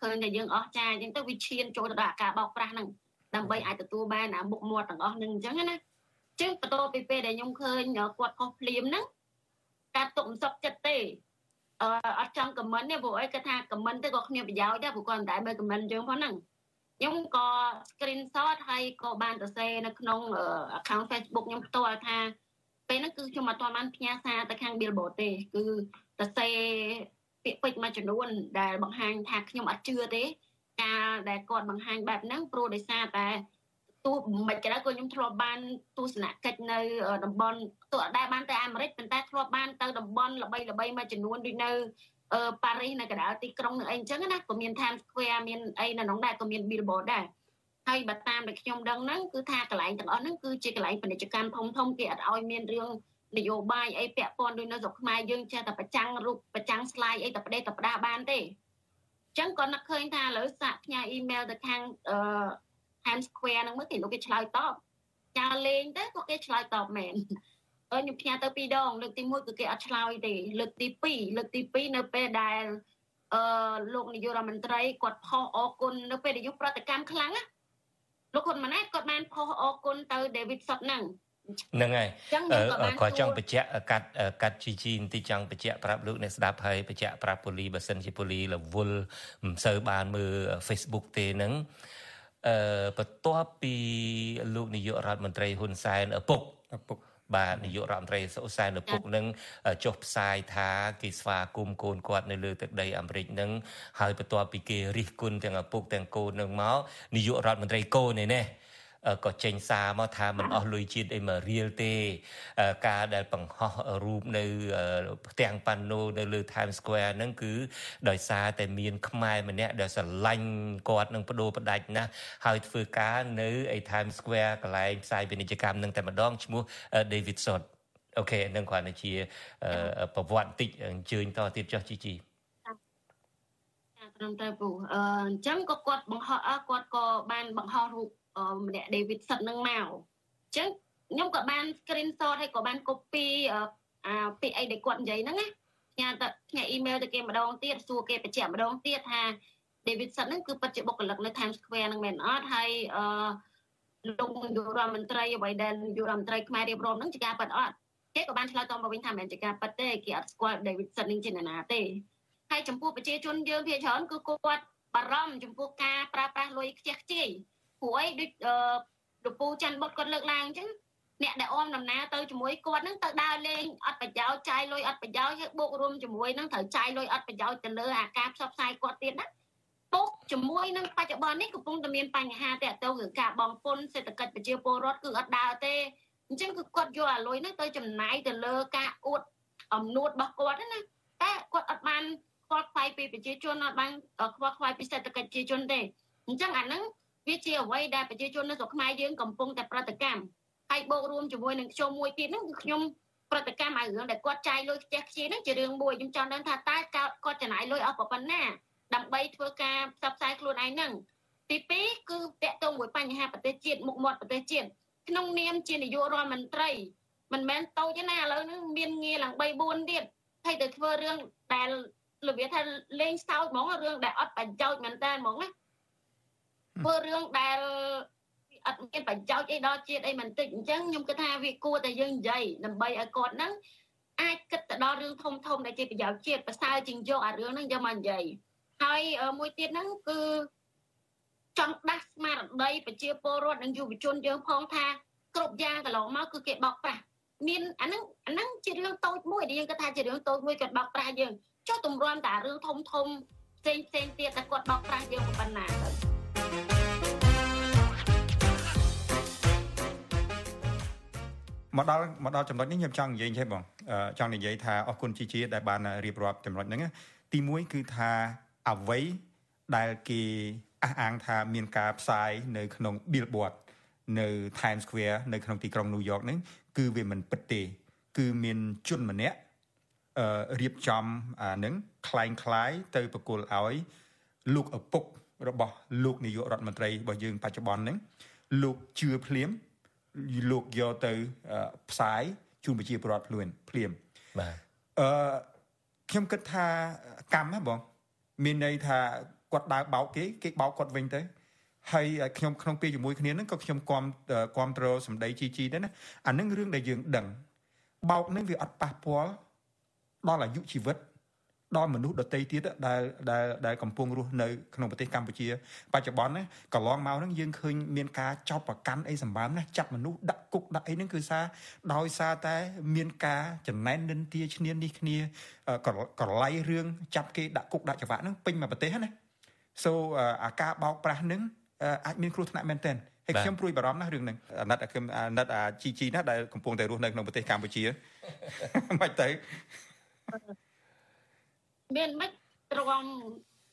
ឃើញថាយើងអស់ចាអញ្ចឹងទៅវាឈានចូលទៅដល់ការបោកប្រាស់ហ្នឹង ដើម្បីអាចទទួលបានអាមុខមាត់ទាំងអស់ហ្នឹងអញ្ចឹងណាចឹងបន្ទាប់ពីពេលដែលខ្ញុំឃើញគាត់ខុសភ្លាមហ្នឹងការទុកមិនសុខចិត្តទេអឺអត់ចង់ខមមិនទេព្រោះអីគាត់ថាខមមិនទៅក៏គ្មានប្រយោជន៍ដែរព្រោះគាត់មិនដែលមើលខមមិនយើងផងហ្នឹងខ្ញុំក៏ screenshot ហើយក៏បានសរសេរនៅក្នុង account Facebook ខ្ញុំផ្ទាល់ថាពេលហ្នឹងគឺខ្ញុំអត់ទាន់បានផ្ញើសារទៅខាង Billboard ទេគឺសរសេរពាក្យពេចន៍មួយចំនួនដែលបង្ហាញថាខ្ញុំអត់ជឿទេ ការដែលគាត់បង្ហាញបែបហ្នឹងព្រោះដោយសារតែទោះមិនក៏ដោយក៏ខ្ញុំធ្លាប់បានទស្សនកិច្ចនៅតំបន់ទោះអត់ដែរបានទៅអាមេរិកប៉ុន្តែធ្លាប់បានទៅតំបន់ល្បីៗមួយចំនួនដូចនៅប៉ារីសនៅកណ្ដាលទីក្រុងនឹងអីអញ្ចឹងណាក៏មាន Times Square មានអីនៅក្នុងដែរក៏មាន Billboard ដែរហើយបើតាមដែលខ្ញុំដឹងហ្នឹងគឺថាកន្លែងទាំងអស់ហ្នឹងគឺជាកន្លែងពាណិជ្ជកម្មធំធំគេអត់ឲ្យមានរឿងនយោបាយអីពាក់ព័ន្ធដូចនៅស្រុកខ្មែរយើងចេះតែប្រចាំងរូបប្រចាំង slide អីតែប្រដេតតែផ្ដាបានទេអញ្ចឹងក៏នឹកឃើញថាឥឡូវសាកផ្ញើអ៊ីមែលទៅខាងអឺ Times Square ហ្នឹងមើលគេលោកគេឆ្លើយតបចាលេងទៅក៏គេឆ្លើយតបមែនខ្ញុំផ្ញើទៅពីរដងលើកទី1គឺគេអត់ឆ្លើយទេលើកទី2លើកទី2នៅពេលដែលអឺលោកនាយករដ្ឋមន្ត្រីគាត់ផុសអរគុណនៅពេលដែលយុប្រតិកម្មខ្លាំងណាលោកហ៊ុនម៉ាណែតគាត់បានផុសអរគុណទៅ David Sot ហ្នឹង ហ្នឹងហើយគាត់ចង់បញ្ជាក់កាត់កាត់ជីជីបន្តិចចង់បញ្ជាក់ប្រាប់លោកអ្នកស្ដាប់ហើយបញ្ជាក់ប្រាប់ពូលីបើសិនជាពូលីរវល់មិនសូវបានមើល Facebook ទេហ្នឹងអឺបន្ទាប់ពីលោកនាយករដ្ឋមន្ត្រីហ៊ុនសែនឪពុកឪពុកបាទនាយករដ្ឋមន្ត្រីសុសែនឪពុកនឹងចុះផ្សាយថាគេស្វាគមន៍កូនគាត់នៅលើទឹកដីអាមេរិកនឹងហើយបន្ទាប់ពីគេរិះគន់ទាំងឪពុកទាំងកូននឹងមកនាយករដ្ឋមន្ត្រីកូននេះ ក៏ចេញសារមកថាមិនអស់លុយជាតិអីមករៀលទេ ការដែលបង្ហោះរូបនៅផ្ទាំងប៉ាណូនៅលើ Times Square ហ្នឹងគឺដោយសារតែមានខ្មែរម្នាក់ដែលស្រឡាញ់គាត់នឹងបដូរបដាច់ណាស់ហើយធ្វើការនៅឯ Times Square កន្លែងផ្សាយពាណិជ្ជកម្មនឹងតែម្ដងឈ្មោះ David Sot អូខេនឹងគ្រាន់តែជាប្រវត្តិតិចអញ្ជើញតទៀតចុះជីជីត្រឹមត្រូវពូអញ្ចឹងក៏គាត់បង្ហោះគាត់ក៏បានបង្ហោះរូប ម្នាក់ David សិតនឹងមកអញ្ចឹងខ្ញុំក៏បាន screenshot ហើយក៏បាន copy អាពាក្យអីដែលគាត់និយាយហ្នឹងណាផ្ញើទៅផ្ញើ email ទៅគេម្ដងទៀតសួរគេបញ្ជាក់ម្ដងទៀតថា David សិតហ្នឹងគឺពិតជាបុគ្គលិកនៅ Times Square ហ្នឹងមែនអត់ហើយអឺលោកនាយករដ្ឋមន្ត្រីអ្វីដែលនាយករដ្ឋមន្ត្រីខ្មែររៀបរាប់ហ្នឹងជាការពិតអត់គេក៏បានឆ្លើយតបមកវិញថាមិនមែនជាការពិតទេគេអត់ស្គាល់ David សិតនេះជានរណាទេហើយចំពោះប្រជាជនយើងភាគច្រើនគឺគាត់បារម្ភចំពោះការប្រើប្រាស់លុយខ្ជះខ្ជាយ ព្រោះអីដូចលោកពូច័ន្ទបុតគាត់លើកឡើងអញ្ចឹងអ្នកដែលអមដំណើរទៅជាមួយគាត់ហ្នឹងទៅដើរលេងអត់ប្រយោជន៍ចាយលុយអត់ប្រយោជន៍ហើយបូករួមជាមួយនឹងត្រូវចាយលុយអត់ប្រយោជន៍ទៅលើអាការផ្សព្វផ្សាយគាត់ទៀតណាពុកជាមួយនឹងបច្ចុប្បន្ននេះកំពុងតែមានបញ្ហាតាក់ទងនឹងការបងពុនសេដ្ឋកិច្ចប្រជាពលរដ្ឋគឺអត់ដើរទេអញ្ចឹងគឺគាត់យកអាលុយហ្នឹងទៅចំណាយទៅលើការអួតអំនួតរបស់គាត់ណាតែគាត់អត់បានខ្វល់ខ្វាយពីប្រជាជនអត់បានខ្វល់ខ្វាយពីសេដ្ឋកិច្ចប្រជាជនទេអញ្ចឹងអាហ្នឹង វាជាអ្វីដែលប្រជាជននៅស្រុកខ្មែរយើងកំពុងតែប្រតិកម្មហើយបូករួមជាមួយនឹងខ្ញុំមួយទៀតហ្នឹងគឺខ្ញុំប្រតិកម្មឲ្យរឿងដែលគាត់ចាយលុយខ្ជះខ្ជាយហ្នឹងជារឿងមួយខ្ញុំចង់ដឹងថាតើគាត់ចំណាយលុយអស់ប៉ុណ្ណាដើម្បីធ្វើការផ្សព្វផ្សាយខ្លួនឯងហ្នឹងទី2គឺតកតងមួយបញ្ហាប្រទេសជាតិមុខមាត់ប្រទេសជាតិក្នុងនាមជានាយករដ្ឋមន្ត្រីមិនមែនតូចទេណាឥឡូវហ្នឹងមានងារឡើង3 4ទៀតហើយទៅធ្វើរឿងដែលរបៀបថាលេងសើចហ្មងរឿងដែលអត់ប្រយោជន៍មែនតើហ្មងណា ធ្វើរឿងដែលអត់មានប្រយោជន៍អីដល់ជាតិអីមិនតិចអញ្ចឹងខ្ញុំគិតថាវាគួរតែយើងនិយាយដើម្បីឲ្យគាត់ហ្នឹងអាចគិតទៅដល់រឿងធំធំដែលជាប្រយោជន៍ជាតិប្រសើរជាងយកអារឿងហ្នឹងយកមកនិយាយហើយមួយទៀតហ្នឹងគឺចង់ដាស់ស្មារតីប្រជាពលរដ្ឋនិងយុវជនយើងផងថាគ្រប់យ៉ាងកន្លងមកគឺគេបោកប្រាស់មានអាហ្នឹងអាហ្នឹងជារឿងតូចមួយដែលយើងគិតថាជារឿងតូចមួយគាត់បោកប្រាស់យើងចុះទម្រាំតែរឿងធំធំផ្សេងផ្សេងទៀតតែគាត់បោកប្រាស់យើងប៉ុណ្ណាទៅ មកដល់មកដល់ចំណុចនេះខ្ញុំចង់និយាយទេបងចង់និយាយថាអរគុណជីជីដែលបានរៀបរាប់ចំណុចហ្នឹងទី1គឺថាអ្វីដែលគេអះអាងថាមានការផ្សាយនៅក្នុង billboard នៅ Times Square នៅក្នុងទីក្រុង New York ហ្នឹងគឺវាមិនពិតទេ គឺមានជនម្នាក់អឺរៀបចំអានឹងคล้ายคล้ายទៅប្រគល់ឲ្យលោកឪពុករបស់លោកនាយករដ្ឋមន្ត្រីរបស់យើងបច្ចុប្បន្នហ្នឹងលោកជឿភ្លាម លោកយកទៅផ្សាយជូនប្រជាពលរដ្ឋភ្លួនភ្លាមបាទអឺខ្ញុំគិតថាកម្មណាបងមានន័យថាគាត់ដើរបោកគេគេបោកគាត់វិញទៅហើយខ្ញុំក្នុងពេលជាមួយគ្នាហ្នឹងក៏ខ្ញុំគាំគាំទ្រសម្ដីជីជីដែរណាអានឹងរឿងដែលយើងដឹងបោកហ្នឹងវាអត់ប៉ះពាល់ដល់អាយុជីវិត ដល់មនុស្សដទៃទៀតដែលដែលដែលកំពុងរស់នៅក្នុងប្រទេសកម្ពុជាបច្ចុប្បន្នណាកន្លងមកហ្នឹងយើងឃើញមានការចោទប្រកាន់អីសម្បើមណាចាប់មនុស្សដាក់គុកដាក់អីហ្នឹងគឺសារដោយសារតែមានការចំណែននិន្ទាឈ្នាននេះគ្នាក្រឡៃរឿងចាប់គេដាក់គុកដាក់ច្បាប់ហ្នឹងពេញមកប្រទេសណា so អាការបោកប្រាស់ហ្នឹងអាចមានគ្រោះថ្នាក់មែនទែនហើយខ្ញុំព្រួយបារម្ភណាស់រឿងហ្នឹងអាណិតអាណិតអាជីជីណាដែលកំពុងតែរស់នៅក្នុងប្រទេសកម្ពុជាមិនទៅ មានមិនទ្រាំ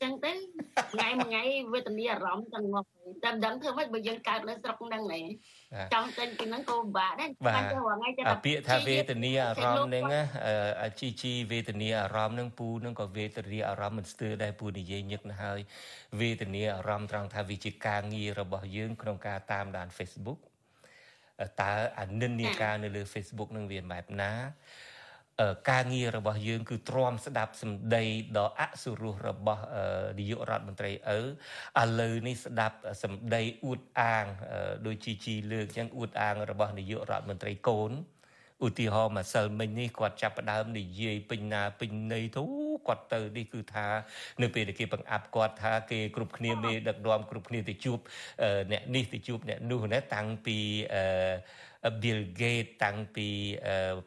ចឹងទៅថ្ងៃមួយថ្ងៃវេទនាអារម្មណ៍ទាំងមកតែមិនដឹងធ្វើម៉េចបើយើងកើតនៅស្រុកហ្នឹងណែចង់ចេញពីហ្នឹងក៏ពិបាកដែរបាទពាក្យថាវេទនាអារម្មណ៍ហ្នឹងជីជីវេទនាអារម្មណ៍ហ្នឹងពូហ្នឹងក៏វេទនាអារម្មណ៍មិនស្ទើរដែរពូនិយាយញឹកណាស់ហើយវេទនាអារម្មណ៍ត្រង់ថាវាជាការងាររបស់យើងក្នុងការតាមដាន Facebook តើអានិន្នាការនៅលើ Facebook នឹងវាបែបណា ការងាររបស់យើងគឺទ្រាំស្ដាប់សម្ដីដ៏អសុរោះរបស់នាយករដ្ឋមន្ត្រីឪឥឡូវនេះស្ដាប់សម្ដីអួតអាងដោយជីជីលើកចឹងអួតអាងរបស់នាយករដ្ឋមន្ត្រីកូន ឧទាហរណ៍ម្សិលមិញនេះគាត់ចាប់ផ្ដើមនិយាយពេញណាពេញន័យទៅគាត់ទៅនេះគឺថានៅពេលដែលគេបង្អាប់គាត់ថាគេគ្រប់គ្នាមេដឹកនាំគ្រប់គ្នាទៅជួបអ្នកនេះទៅជួបអ្នកនោះណាតាំងពីអឺ Bill Gates តាំងពី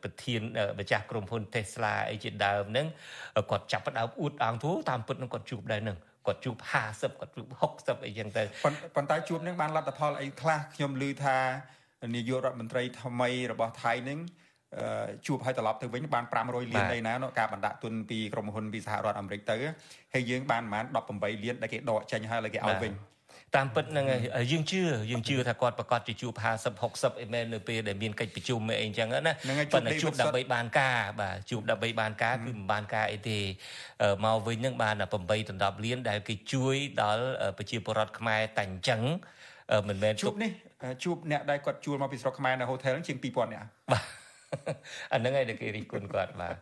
ប្រធានម្ចាស់ក្រុមហ៊ុន Tesla អីជាដើមហ្នឹងគាត់ចាប់ផ្ដើមអួតអងធូតាមពិតនឹងគាត់ជួបដែរហ្នឹងគាត់ជួប50គាត់ជួប60អីចឹងទៅប៉ុន្តែជួបនឹងបានលទ្ធផលអីខ្លះខ្ញុំឮថានាយករដ្ឋមន្ត្រីថ្មីរបស់ថៃនឹង ជួបឲ្យត្រឡប់ទៅវិញបាន500លានដីណាការបណ្ដាក់ទុនពីក្រុមហ៊ុនពីសហរដ្ឋអាមេរិកទៅហើយយើងបានប្រហែល18លានដែលគេដកចេញហើយហើយគេឲ្យវិញតាមពិតហ្នឹងយើងជឿយើងជឿថាគាត់ប្រកាសជាជួប50 60អីមែននៅពេលដែលមានកិច្ចប្រជុំអីអញ្ចឹងណាប៉ុន្តែជួបដើម្បីបានការបាទជួបដើម្បីបានការគឺមិនបានការអីទេមកវិញហ្នឹងបាន8ដល់10លានដែលគេជួយដល់ប្រជាពលរដ្ឋខ្មែរតែអញ្ចឹងមិនមែនជួបនេះជួបអ្នកដែលគាត់ជួលមកពីស្រុកខ្មែរនៅហូថេលជាង2000នាក់បាទ អាហ្នឹងឯងដែលគេរិះគន់គាត់បាទ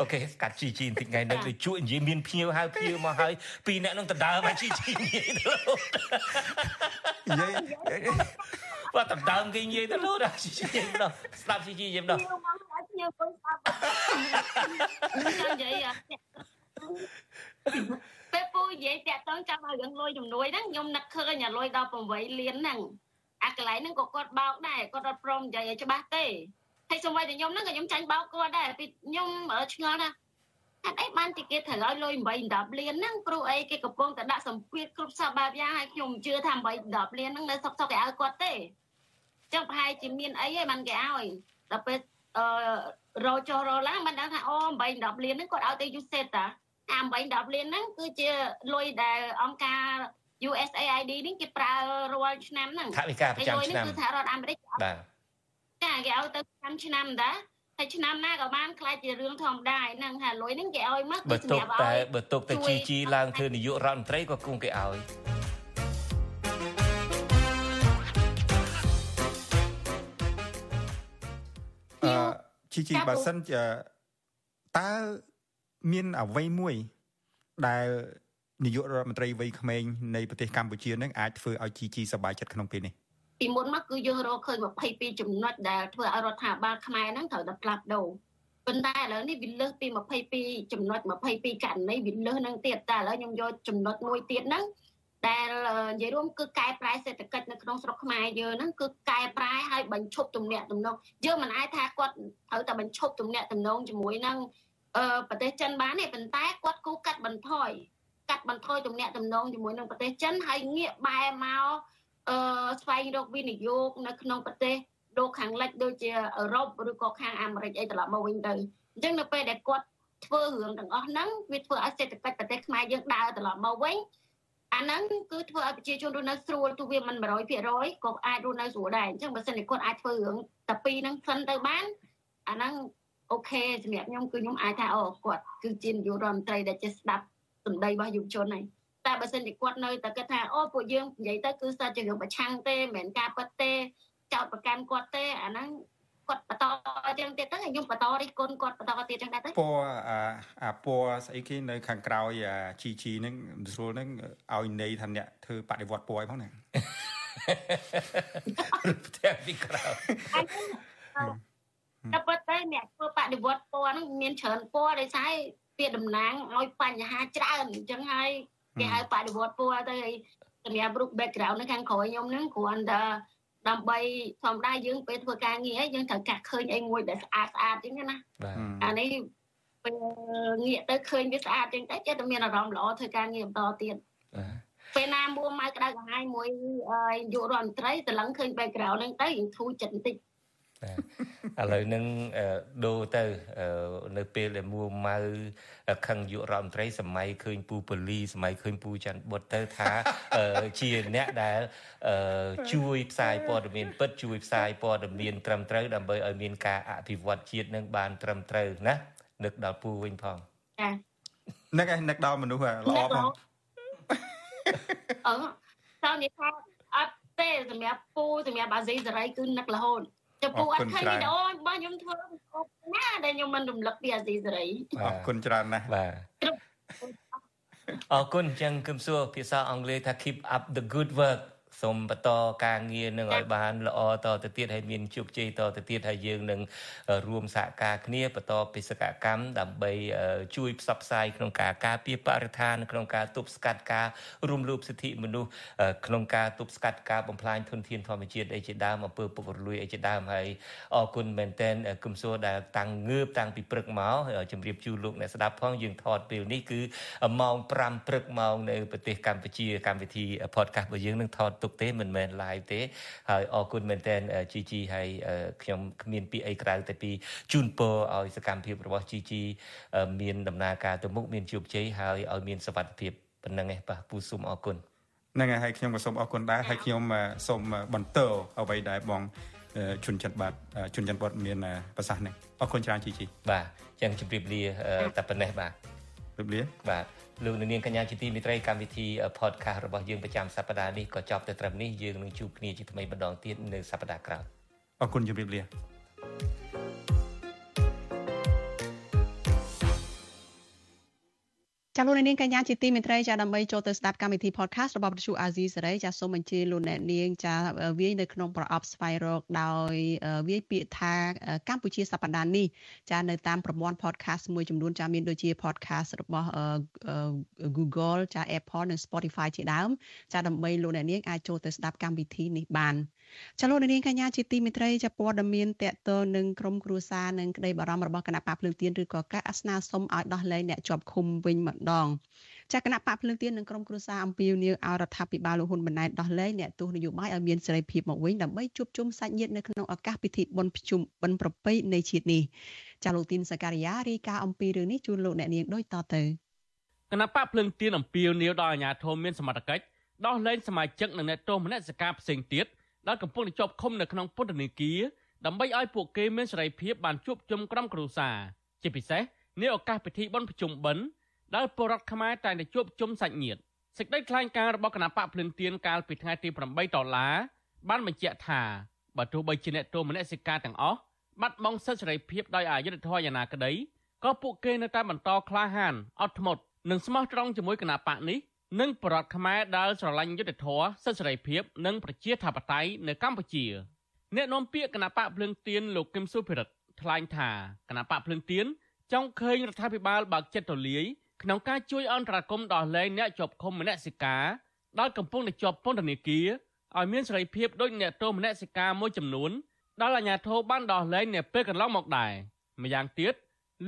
អូខេកាត់ជីជីបន្តិចថ្ងៃនេះដូចជួយនិយាយមានភ្ញៀវហៅភ្ញៀវមកហើយពីរអ្នកនឹងដណ្ដើមជីជីនិយាយទៅនិយាយបាទដណ្ដើមគេនិយាយទៅលោកជីជីនិយាយម្ដងស្ដាប់ជីជីនិយាយម្ដងភ្ញៀវមកភ្ញៀវគាត់ស្ដាប់និយាយពេលពូនិយាយតាក់តងចាំឲ្យរឿងលុយជំនួយហ្នឹងខ្ញុំនឹកឃើញអាលុយដល់8លានហ្នឹងអាកន្លែងហ្នឹងក៏គាត់បោកដែរគាត់អត់ព្រមនិយាយឲ្យច្បាស់ទេ ហើយសូម្បីតែខ្ញុំហ្នឹងក៏ខ្ញុំចាញ់បោកគាត់ដែរពីខ្ញុំឆ្ងល់ណាហេតុអីបានទីគេត្រូវឲ្យលុយ8 10លានហ្នឹងព្រោះអីគេកំពុងតែដាក់សម្ពាធគ្រប់សពបែបយ៉ាងហើយខ្ញុំជឿថា8 10លានហ្នឹងនៅសុកសុកគេឲ្យគាត់ទេចឹងប្រហែលជាមានអីហើយបានគេឲ្យដល់ពេលអឺរោចុះរោឡើងបានដឹងថាអូ8 10លានហ្នឹងគាត់ឲ្យទៅយូសេតតាអា8 10លានហ្នឹងគឺជាលុយដែលអង្គការ USAID នេះគេប្រើរាល់ឆ្នាំហ្នឹងថវិកាប្រចាំឆ្នាំគឺថារដ្ឋអាមេរិកបាទ ចាគេឲ្យទៅឆ្នាំឆ្នាំដែរហើយឆ្នាំណាក៏បានខ្លាចជារឿងធម្មតាហ្នឹងថាលុយហ្នឹងគេឲ្យមកគឺសម្រាប់ឲ្យតែបើទុកតែជីជីឡើងធ្វើនាយករដ្ឋមន្ត្រីក៏គង់គេឲ្យអឺជីជីបើសិនជាតើមានអ្វីមួយដែលនាយករដ្ឋមន្ត្រីវ័យក្មេងនៃប្រទេសកម្ពុជានឹងអាចធ្វើឲ្យជីជីសប្បាយចិត្តក្នុងពេលនេះ ពីមុនមកគឺយើងរកឃើញ22ចំណុចដែលធ្វើឲ្យរដ្ឋាភិបាលខ្មែរហ្នឹងត្រូវតែផ្លាស់ប្ដូរប៉ុន្តែឥឡូវនេះវាលើសពី22ចំណុច22ករណីវាលើសនឹងទៀតតែឥឡូវខ្ញុំយកចំណុចមួយទៀតហ្នឹងដែលនិយាយរួមគឺកែប្រែសេដ្ឋកិច្ចនៅក្នុងស្រុកខ្មែរយើងហ្នឹងគឺកែប្រែឲ្យបញ្ឈប់ទំនាក់ទំនងយើងមិនអាចថាគាត់ត្រូវតែបញ្ឈប់ទំនាក់ទំនងជាមួយនឹងប្រទេសចិនបានទេប៉ុន្តែគាត់គូកាត់បន្ថយកាត់បន្ថយទំនាក់ទំនងជាមួយនឹងប្រទេសចិនហើយងាកបែរមក អឺស្វែងរកវិនិយោគនៅក្នុងប្រទេសលោកខាងលិចដូចជាអឺរ៉ុបឬក៏ខាងអាមេរិកអីត្រឡប់មកវិញទៅអញ្ចឹងនៅពេលដែលគាត់ធ្វើរឿងទាំងអស់ហ្នឹងវាធ្វើឲ្យសេដ្ឋកិច្ចប្រទេសខ្មែរយើងដើរត្រឡប់មកវិញអាហ្នឹងគឺធ្វើឲ្យប្រជាជនរស់នៅស្រួលទោះវាមិន100%ក៏អាចរស់នៅស្រួលដែរអញ្ចឹងបើសិនជាគាត់អាចធ្វើរឿងតែពីរហ្នឹងសិនទៅបានអាហ្នឹងអូខេសម្រាប់ខ្ញុំគឺខ្ញុំអាចថាអូគាត់គឺជានាយករដ្ឋមន្ត្រីដែលចេះស្ដាប់សម្ដីរបស់យុវជនហើយ តែបើសិនជាគាត់នៅតែគិតថាអូពួកយើងនិយាយទៅគឺសិតជារឿងប្រឆាំងទេមិនមែនការពិតទេចោតប្រកាន់គាត់ទេអាហ្នឹងគាត់បន្តចឹងទៀតទៅខ្ញុំបន្តរិះគន់គាត់បន្តទៀតចឹងដែរទៅពណ៌អាពណ៌ស្អីគេនៅខាងក្រោយអា GG ហ្នឹងស្រួលហ្នឹងឲ្យន័យថាអ្នកធ្វើបដិវត្តពណ៌ឲ្យផងណាផ្ទះពីក្រោយតែប៉ុន្តែអ្នកធ្វើបដិវត្តពណ៌ហ្នឹងមានច្រើនពណ៌ដោយសារវាតំណាងឲ្យបញ្ហាច្រើនអញ្ចឹងហើយ គេហៅបដិវត្តពណ៌ទៅហើយសម្រាប់រូប background នៅខាងក្រោយខ្ញុំហ្នឹងគ្រាន់តែដើម្បីធម្មតាយើងពេលធ្វើការងារយើងត្រូវកាក់ឃើញអីមួយដែលស្អាតស្អាតអញ្ចឹងណាអានេះពេលងាកទៅឃើញវាស្អាតអញ្ចឹងតែចិត្តតែមានអារម្មណ៍ល្អធ្វើការងារបន្តទៀតពេលណាមួម៉ៅក្តៅក្រហាយមួយយុរដ្ឋមន្ត្រីត្រឡឹងឃើញ background ហ្នឹងទៅយើងធូរចិត្តបន្តិច ឥឡូវហ្នឹងដូរទៅនៅពេលដែលមួម៉ៅខឹងយុរដ្ឋមន្ត្រីសម័យឃើញពូប៉ូលីសម័យឃើញពូច័ន្ទបុតទៅថាជាអ្នកដែលជួយផ្សាយព័ត៌មានពិតជួយផ្សាយព័ត៌មានត្រឹមត្រូវដើម្បីឲ្យមានការអភិវឌ្ឍជាតិនឹងបានត្រឹមត្រូវណានឹកដល់ពូវិញផងចានឹកឯនឹកដល់មនុស្សល្អផងអឺតើនិយាយថាអត់ទេសម្រាប់ពូសម្រាប់អាស៊ីសេរីគឺនឹករហូត ចំពោះអត់ឃើញវីដេអូរបស់ខ្ញុំធ្វើណាដែលខ្ញុំមិនរំលឹកពីអាស៊ីសេរីអរគុណច្រើនណាស់បាទអរគុណអញ្ចឹងគឹមសួរភាសាអង់គ្លេសថា keep up the good work សូមបន្តការងារនឹងឲ្យបានល្អតទៅទៀតហើយមានជោគជ័យតទៅទៀតហើយយើងនឹងរួមសហការគ្នាបន្តបេសកកម្មដើម្បីជួយផ្សព្វផ្សាយក្នុងការការពារបរិស្ថានក្នុងការទប់ស្កាត់ការរំលោភសិទ្ធិមនុស្សក្នុងការទប់ស្កាត់ការបំផ្លាញធនធានធម្មជាតិអីជាដើមអំពើពុករលួយអីជាដើមហើយអរគុណមែនតែនគឹមសួរដែលតាំងងើបតាំងពីព្រឹកមកជម្រាបជូនលោកអ្នកស្ដាប់ផងយើងថតពេលនេះគឺម៉ោង5ព្រឹកម៉ោងនៅប្រទេសកម្ពុជាកម្មវិធី podcast របស់យើងនឹងថតទុកទេមិនមែន live ទេហើយអរគុណមែនតើ GG ហើយខ្ញុំគ្មានពាក្យអីក្រៅតែពីជូនពរឲ្យសកម្មភាពរបស់ GG មានដំណើរការទៅមុខមានជោគជ័យហើយឲ្យមានសុវត្ថិភាពប៉ុណ្ណឹងឯងបាទពូសូមអរគុណហ្នឹងហើយខ្ញុំក៏សូមអរគុណដែរហើយខ្ញុំសូមបន្តអ្វីដែលបងជន់ចិនបាទជន់ចិនគាត់មានប្រសាសន៍នេះអរគុណច្រើនជីជីបាទចឹងជម្រាបលាតែប៉ុណ្ណេះបាទ ជម្រាបលាបាទលោកនាងកញ្ញាជាទីមេត្រីកម្មវិធី podcast របស់យើងប្រចាំសប្តាហ៍នេះក៏ចប់ទៅត្រឹមនេះយើងនឹងជួបគ្នាជាថ្មីម្ដងទៀតនៅសប្តាហ៍ក្រោយអរគុណជម្រាបលា ចាលោកនាងកញ្ញាជាទីមេត្រីចាដើម្បីចូលទៅស្ដាប់កម្មវិធី podcast របស់វិទ្យុអាស៊ីសេរីចាសូមអញ្ជើញលោកអ្នកនាងចាវាយនៅក្នុងប្រអប់ស្វែងរកដោយវាយពាក្យថាកម្ពុជាសប្តាហ៍នេះចានៅតាមប្រព័ន្ធ podcast មួយចំនួនចាមានដូចជា podcast របស់ Google ចា Apple និង Spotify ជាដើមចាដើម្បីលោកអ្នកនាងអាចចូលទៅស្ដាប់កម្មវិធីនេះបានចលនានាងកញ្ញាជាទីមេត្រីចាព័ត៌មានតកតនឹងក្រមគ្រួសារនិងក្តីបារម្ភរបស់គណៈបកភ្លើងទៀនឬក៏ការអស្នើសុំឲ្យដោះលែងអ្នកជាប់ឃុំវិញម្ដងចាគណៈបកភ្លើងទៀននិងក្រមគ្រួសារអំពាវនាវឲ្យរដ្ឋាភិបាលលោកហ៊ុនម៉ាណែតដោះលែងអ្នកទោសនយោបាយឲ្យមានសេរីភាពមកវិញដើម្បីជួបជុំសាច់ញាតិនៅក្នុងឱកាសពិធីបុណ្យភ្ជុំបិណ្ឌប្រពៃនៃជាតិនេះចាលោកទីនសការីយ៉ារាយការណ៍អំពីរឿងនេះជូនលោកអ្នកនាងដូចតទៅគណៈបកភ្លើងទៀនអំពាវនាវដល់អាជ្ញាធរមានសមត្ថកិច្ចដោះលែងសមាជិកនិងអ្នកទោសមនសិការផ្សេងទៀត ដែលកំពុងជាប់ឃុំនៅក្នុងពន្ធនាគារដើម្បីឲ្យពួកគេមានសេរីភាពបានជួបជុំក្រុមគ្រួសារជាពិសេសនាឱកាសពិធីបុណ្យប្រជុំបិណ្ឌដែលពលរដ្ឋខ្មែរតែងតែជួបជុំសាច់ញាតិសេចក្តីថ្លែងការណ៍របស់គណៈបកភ្លឹងទៀនកាលពីថ្ងៃទី8ដុល្លារបានបញ្ជាក់ថាបើទោះបីជាអ្នកទោសមនសិការទាំងអស់បាត់បង់សិទ្ធិសេរីភាពដោយអយុត្តិធម៌យ៉ាងណាក្តីក៏ពួកគេនៅតែបន្តក្លាហានអត់ធ្មត់និងស្មោះត្រង់ជាមួយគណៈបកនេះ និងបរដ្ឋខ្មែរដែលស្រឡាញ់យុត្តិធម៌សិទ្ធិសេរីភាពនិងប្រជាធិបតេយ្យនៅកម្ពុជាអ្នកនាំពាក្យគណៈបកភ្លើងទៀនលោកគឹមសុភិរិទ្ធថ្លែងថាគណៈបកភ្លើងទៀនចង់ឃើញរដ្ឋាភិបាលបើកចិត្តទូលាយក្នុងការជួយអន្តរាគមន៍ដោះលែងអ្នកជាប់ឃុំមនសិការដែលកំពុងតែជាប់ពន្ធនាគារឲ្យមានសេរីភាពដូចអ្នកទោសមនសិការមួយចំនួនដែលអាជ្ញាធរបានដោះលែងនៅពេលកន្លងមកដែរម្យ៉ាងទៀត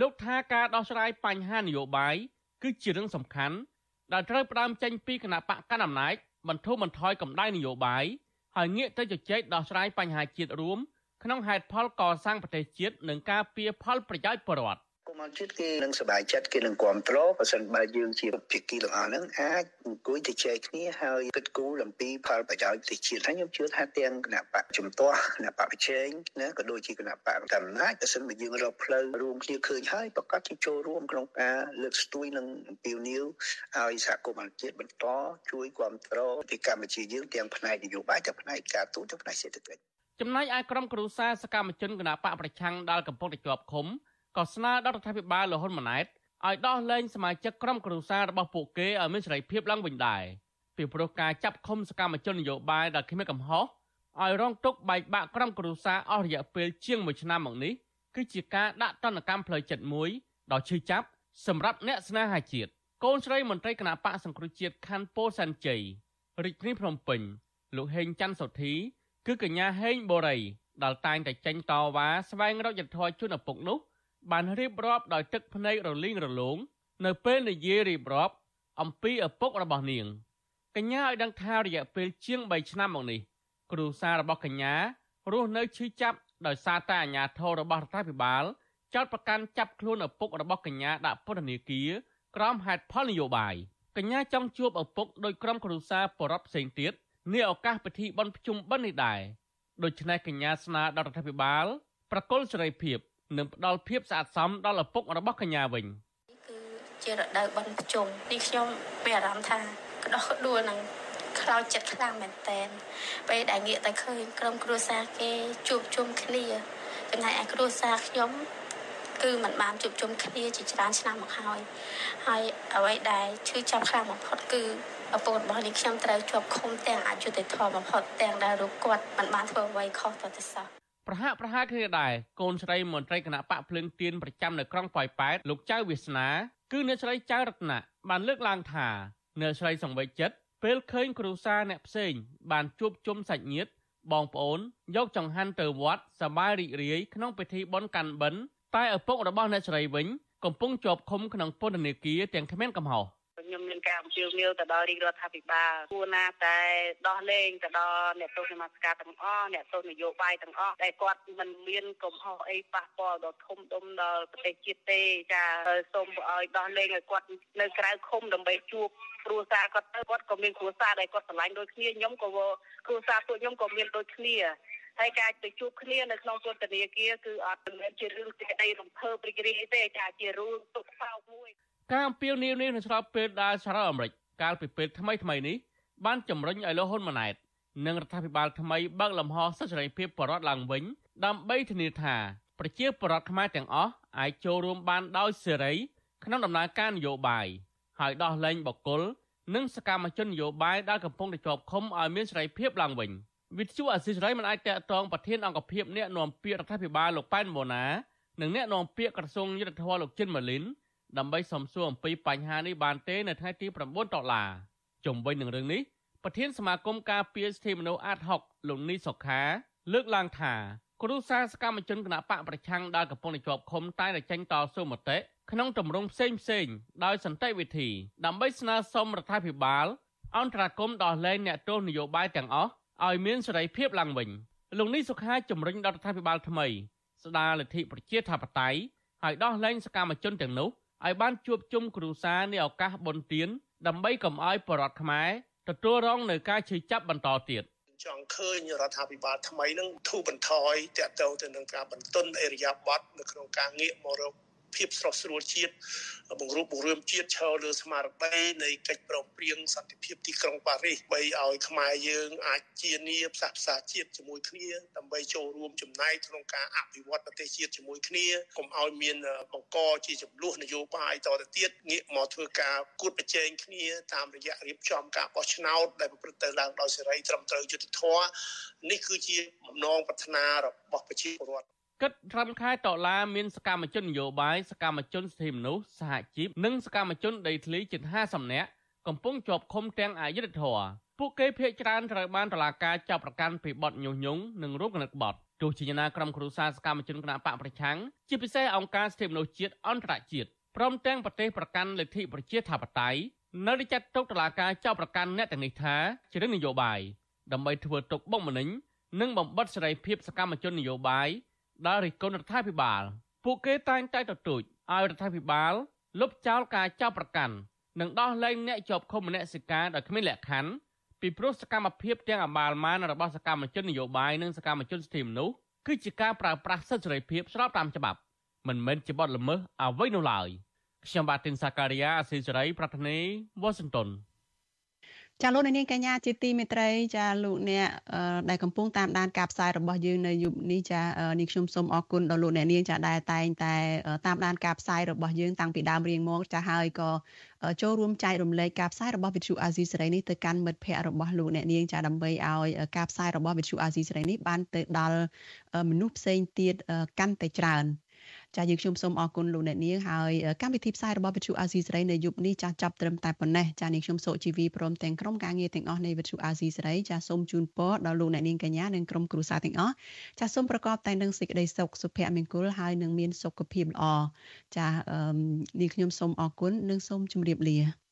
លោកថាការដោះស្រាយបញ្ហានយោបាយគឺជារឿងសំខាន់ ដែលត្រូវផ្ដើមចេញពីគណៈបកកណ្ដាលអំណាចបន្ធូរបន្ថយកម្ដៅនយោបាយហើយងាកទៅជជែកដោះស្រាយបញ្ហាជាតិរួមក្នុងហេតុផលកសាងប្រទេសជាតិនិងការពៀផលប្រយោជន៍ប្រជាពលរដ្ឋកុ មារជាតិគេនឹងសប្បាយចិត្តគេនឹងគ្រប់គ្រងបើសិនបើយើងជាភាគីទាំងអស់ហ្នឹងអាចអង្គុយទៅជែកគ្នាហើយគិតគូរអំពីផលប្រយោជន៍ប្រទេសជាតិហើយខ្ញុំជឿថាទាំងគណៈបកជំទាស់គណៈបកប្រជែងណាក៏ដូចជាគណៈបកកំណាចបើសិនបើយើងរកផ្លូវរួមគ្នាឃើញហើយប្រកាសជាចូលរួមក្នុងការលើកស្ទួយនិងអំពាវនាវឲ្យសហគមន៍ជាតិបន្តជួយគ្រប់គ្រងពីកម្ពុជាយើងទាំងផ្នែកនយោបាយទាំងផ្នែកការទូតទាំងផ្នែកសេដ្ឋកិច្ចចំណែកឯក្រុមគ្រួសារសកម្មជនគណៈបកប្រឆាំងដែលកំពុងតែជាប់ឃុំ ក៏ស្នើដល់រដ្ឋាភិបាលលហ៊ុនម៉ាណែតឲ្យដោះលែងសមាជិកក្រុមគ្រួសាររបស់ពួកគេឲ្យមានសេរីភាពឡើងវិញដែរពីព្រោះការចាប់ឃុំសកម្មជននយោបាយដែលគ្មានកំហុសឲ្យរងទុកបែកបាក់ក្រុមគ្រួសារអស់រយៈពេលជាង1ឆ្នាំមកនេះគឺជាការដាក់ទណ្ឌកម្មផ្លូវចិត្តមួយដ៏ឈឺចាប់សម្រាប់អ្នកស្នេហាជាតិកូនស្រីមន្ត្រីគណៈបកសង្គ្រោះជាតិខណ្ឌពោធិ៍សែនជ័យរាជធានីភ្នំពេញលោកហេងច័ន្ទសុធី គឺកញ្ញាហេងបូរីដែលតែងតែចេញតវ៉ាស្វែងរកយុត្តិធម៌ជូនឪពុកនោះ បានរៀបរាប់ដោយទឹកភ្នែករលីងរលោងនៅពេលនិយាយរៀបរាប់អំពីឪពុករបស់នាងកញ្ញាឲ្យដឹងថារយៈពេលជាង3ឆ្នាំមកនេះគ្រួសាររបស់កញ្ញារស់នៅឈឺចាប់ដោយសារតែអាញាធររបស់រដ្ឋាភិបាលចោទប្រកាន់ចាប់ខ្លួនឪពុករបស់កញ្ញាដាក់ពន្ធនាគារក្រោមហេតុផលនយោបាយកញ្ញាចង់ជួបឪពុកដោយក្រុមគ្រួសារបរិបផ្សេងទៀតនាឱកាសពិធីបុណ្យភ្ជុំបិណ្ឌនេះដែរដូច្នេះកញ្ញាស្នើដល់រដ្ឋាភិបាលប្រកុលសេរីភាព និងផ្ដល់ភាពស្អាតសមដល់ឪពុករបស់កញ្ញាវិញគឺជារដូវបិណ្ឌជុំនេះខ្ញុំមានអារម្មណ៍ថាក្តោះក្ដួលនឹង ខ្លោចចិត្តខ្លាំងមែនតើពេលដែលងាកទៅឃើញក្រុមគ្រួសារគេជួបជុំគ្នាចំណែកឯគ្រួសារខ្ញុំគឺมันបានជួបជុំគ្នាជាច្រើនឆ្នាំមកហើយហើយអ្វីដែលឈឺចាប់ខ្លាំងបំផុតគឺឪពុករបស់នេះខ្ញុំត្រូវជាប់ឃុំទាំងអយុត្តិធម៌បំផុតទាំងដែលរូបគាត់มันបានធ្វើអ្វីខុសទៅទៅសោះ ប្រហាក់ប្រហែលគ្នាដែរកូនស្រីមន្ត្រីគណៈបកភ្លើងទៀនប្រចាំនៅក្រុងប៉ោយប៉ែតលោកចៅវាសនាគឺអ្នកស្រីចៅរតនាបានលើកឡើងថាអ្នកស្រីសង្វេគចិត្តពេលឃើញគ្រូសាអ្នកផ្សេង បានជួបជុំសាច់ញាតិបងប្អូនយកចង្ហាន់ទៅវត្តសប្បាយរីករាយក្នុងពិធីបុណ្យកាន់បិណ្ឌតែឪពុករបស់អ្នកស្រីវិញកំពុងជាប់ឃុំក្នុងពន្ធនាគារទាំងគ្មានកំហុស ខ្ញុំមានការអញ្ជើញទៅដល់រាជរដ្ឋាភិបាលគួរណាតែដោះលែងទៅដល់អ្នកទស្សនកម្មការទាំងអស់អ្នកទស្សនយោបាយទាំងអស់ដែលគាត់មិនមានកំហុសអីប៉ះពាល់ដល់ធំដុំដល់ប្រទេសជាតិទេចាសូមឲ្យដោះលែងឲ្យគាត់នៅក្រៅឃុំដើម្បីជួបគ្រួសារគាត់ទៅគាត់ក៏មានគ្រួសារដែលគាត់ស្រឡាញ់ដូចគ្នាខ្ញុំក៏គ្រួសារពួកខ្ញុំក៏មានដូចគ្នាហើយការទៅជួបគ្នានៅក្នុងពន្ធនាគារគឺអត់មិនជារឿងសេចក្តីរំភើបរីករាយទេចាជារឿងទុកសោកមួយ ការអំពាវនាវនេះនឹងស្របពេលដែលសហរដ្ឋអាមេរិកកាលពីពេលថ្មីថ្មីនេះបានជំរុញឲ្យលោកហ៊ុនម៉ាណែតនិងរដ្ឋាភិបាលថ្មីបើកលំហសិទ្ធិសេរីភាពបរដ្ឋឡើងវិញ ដើម្បីធានាថាប្រជាពលរដ្ឋខ្មែរទាំងអស់អាចចូលរួមបានដោយសេរី ក្នុងដំណើរការនយោបាយហើយដោះលែងបុគ្គលនិងសកម្មជននយោបាយដែលកំពុងតែជាប់ឃុំឲ្យមានសេរីភាពឡើងវិញវិទ្យុអសិរ័យមិនអាចតកតងប្រធានអង្គភិបអ្នកនាំពាក្យរដ្ឋាភិបាលលោកប៉ែនម៉ូណានិងអ្នកនាំពាក្យក្រសួងយុទ្ធភ័ពលោកជិនម៉ាលីន ដើម្បីសំសួរអំពីបញ្ហានេះបានទេនៅថ្ងៃទី9ដុល្លារជំវិញនឹងរឿងនេះប្រធានសមាគមការពារសិទ្ធិមនុស្សអាត6លោកនីសុខាលើកឡើងថាគ្រូសាសកម្មជនគណៈបកប្រឆាំងដែលកំពុងជាប់ឃុំតែតែចេញតស៊ូមតិក្នុងទម្រង់ផ្សេងផ្សេងដោយសន្តិវិធី ដើម្បីស្នើសុំរដ្ឋាភិបាល អន្តរាគមន៍ដោះលែងអ្នកទោសនយោបាយទាំងអស់ឲ្យមានសេរីភាពឡើងវិញលោកនេះសុខាជំរុញដល់រដ្ឋាភិបាលថ្មី ស្ដារលទ្ធិប្រជាធិបតេយ្យហើយដោះលែងសកម្មជនទាំងនោះ ឲ្យបានជួបជុំគ្រួសារในឱកាសបុណ្យទានដើម្បីកុំឲ្យបរដ្ឋខ្មែរទទួលរងនឹងការឈឺចាប់បន្តទៀតចង់ឃើញរដ្ឋាភិបាលថ្មីនឹងធូរបន្ថយតកតទៅនឹងការបន្ទន់អេរយាប័តនៅក្នុងការងាកមករក ភាពស្រស់ស្រួលជាតិបង្រួបបង្រួមជាតិឈរលើស្មារតីនៃកិច្ចប្រំពៃសន្តិភាពទីក្រុងប៉ារីសបីឲ្យខ្មែរយើងអាចជានីផ្សះផ្សាជាតិជាមួយគ្នាដើម្បីចូលរួមចំណែកក្នុងការអភិវឌ្ឍប្រទេសជាតិជាមួយគ្នាកុំឲ្យមានបង្កជាចំនួននយោបាយតទៅទៀតងាកមកធ្វើការគួតប្រជែងគ្នាតាមរយៈរៀបចំការបោះឆ្នោតដែលប្រព្រឹត្តទៅឡើងដោយសេរីត្រឹមត្រូវយុត្តិធម៌នេះគឺជាបំណងប្រាថ្នារបស់ប្រជាពលរដ្ឋ គិតត្រឹមខែតុលាមានសកម្មជននយោបាយសកម្មជនសិទ្ធិមនុស្សសហជីពនិងសកម្មជនដីធ្លីជិត50នាក់កំពុងជាប់ឃុំទាំងអយុធធរពួកគេភ័យច្រើនត្រូវបានតុលាការចាប់ប្រកាន់ពីបទញុះញង់និងរួមគំនិតក្បត់ទោះជាយ៉ាងណាក្រុមគ្រួសារសកម្មជនគណបកប្រឆាំងជាពិសេសអង្គការសិទ្ធិមនុស្សជាតិអន្តរជាតិព្រមទាំងប្រទេសប្រកាន់លទ្ធិប្រជាធិបតេយ្យនៅតែចាត់ទុកតុលាការចាប់ប្រកាន់អ្នកទាំងនេះថាជារឿងនយោបាយដើម្បីធ្វើទុកបុកម្នេញនិងបំបិតសេរីភាពសកម្មជននយោបាយ ដល់រិះគន់រដ្ឋាភិបាល ពួកគេតែងតែទទូចឲ្យរដ្ឋាភិបាលលុបចោលការចាប់ប្រកាន់និងដោះលែងអ្នកជាប់ឃុំមនសិការដោយគ្មានលក្ខខណ្ឌពីព្រោះសកម្មភាពទាំងអបាលម៉ានរបស់សកម្មជននយោបាយនិងសកម្មជនសិទ្ធិមនុស្សគឺជាការប្រើប្រាស់សិទ្ធិសេរីភាពស្របតាមច្បាប់មិនមែនជាបទល្មើសអ្វីនោះឡើយខ្ញុំបាទទីនសាការីយ៉ាអស៊ីសេរី ប្រធានីវ៉ាស៊ីនតោន ចាលោកនាងកញ្ញាជាទីមេត្រីចាលោកអ្នកដែលកំពុងតាមដានការផ្សាយរបស់យើងនៅយប់នេះចានេះខ្ញុំសូមអរគុណដល់លោកអ្នកនាងចាដែលតែងតែតាមដានការផ្សាយរបស់យើងតាំងពីដើមរៀងមកចាហើយក៏ចូលរួមចែករំលែកការផ្សាយរបស់វិទ្យុអាស៊ីសេរីនេះទៅកាន់មិត្តភ័ក្តិរបស់លោកអ្នកនាងចាដើម្បីឲ្យការផ្សាយរបស់វិទ្យុអាស៊ីសេរីនេះបានទៅដល់មនុស្សផ្សេងទៀតកាន់តែច្រើន ចាយើងខ្ញុំសូមអរគុណលោកអ្នកនាងហើយកម្មវិធីផ្សាយរបស់វិទ្យុអាស៊ីសេរីនៅយប់នេះចាចាប់ត្រឹមតែប៉ុណ្ណេះចានាងខ្ញុំសូជីវីព្រមទាំងក្រុមការងារទាំងអស់នៃវិទ្យុអាស៊ីសេរីចាសូមជូនពរដល់លោកអ្នកនាងកញ្ញានិងក្រុមគ្រួសារទាំងអស់ចាសូមប្រកបតែនឹងសេចក្តីសុខសុភមង្គលហើយនឹងមានសុខភាពល្អចានាងខ្ញុំសូមអរគុណនិងសូមជម្រាបលា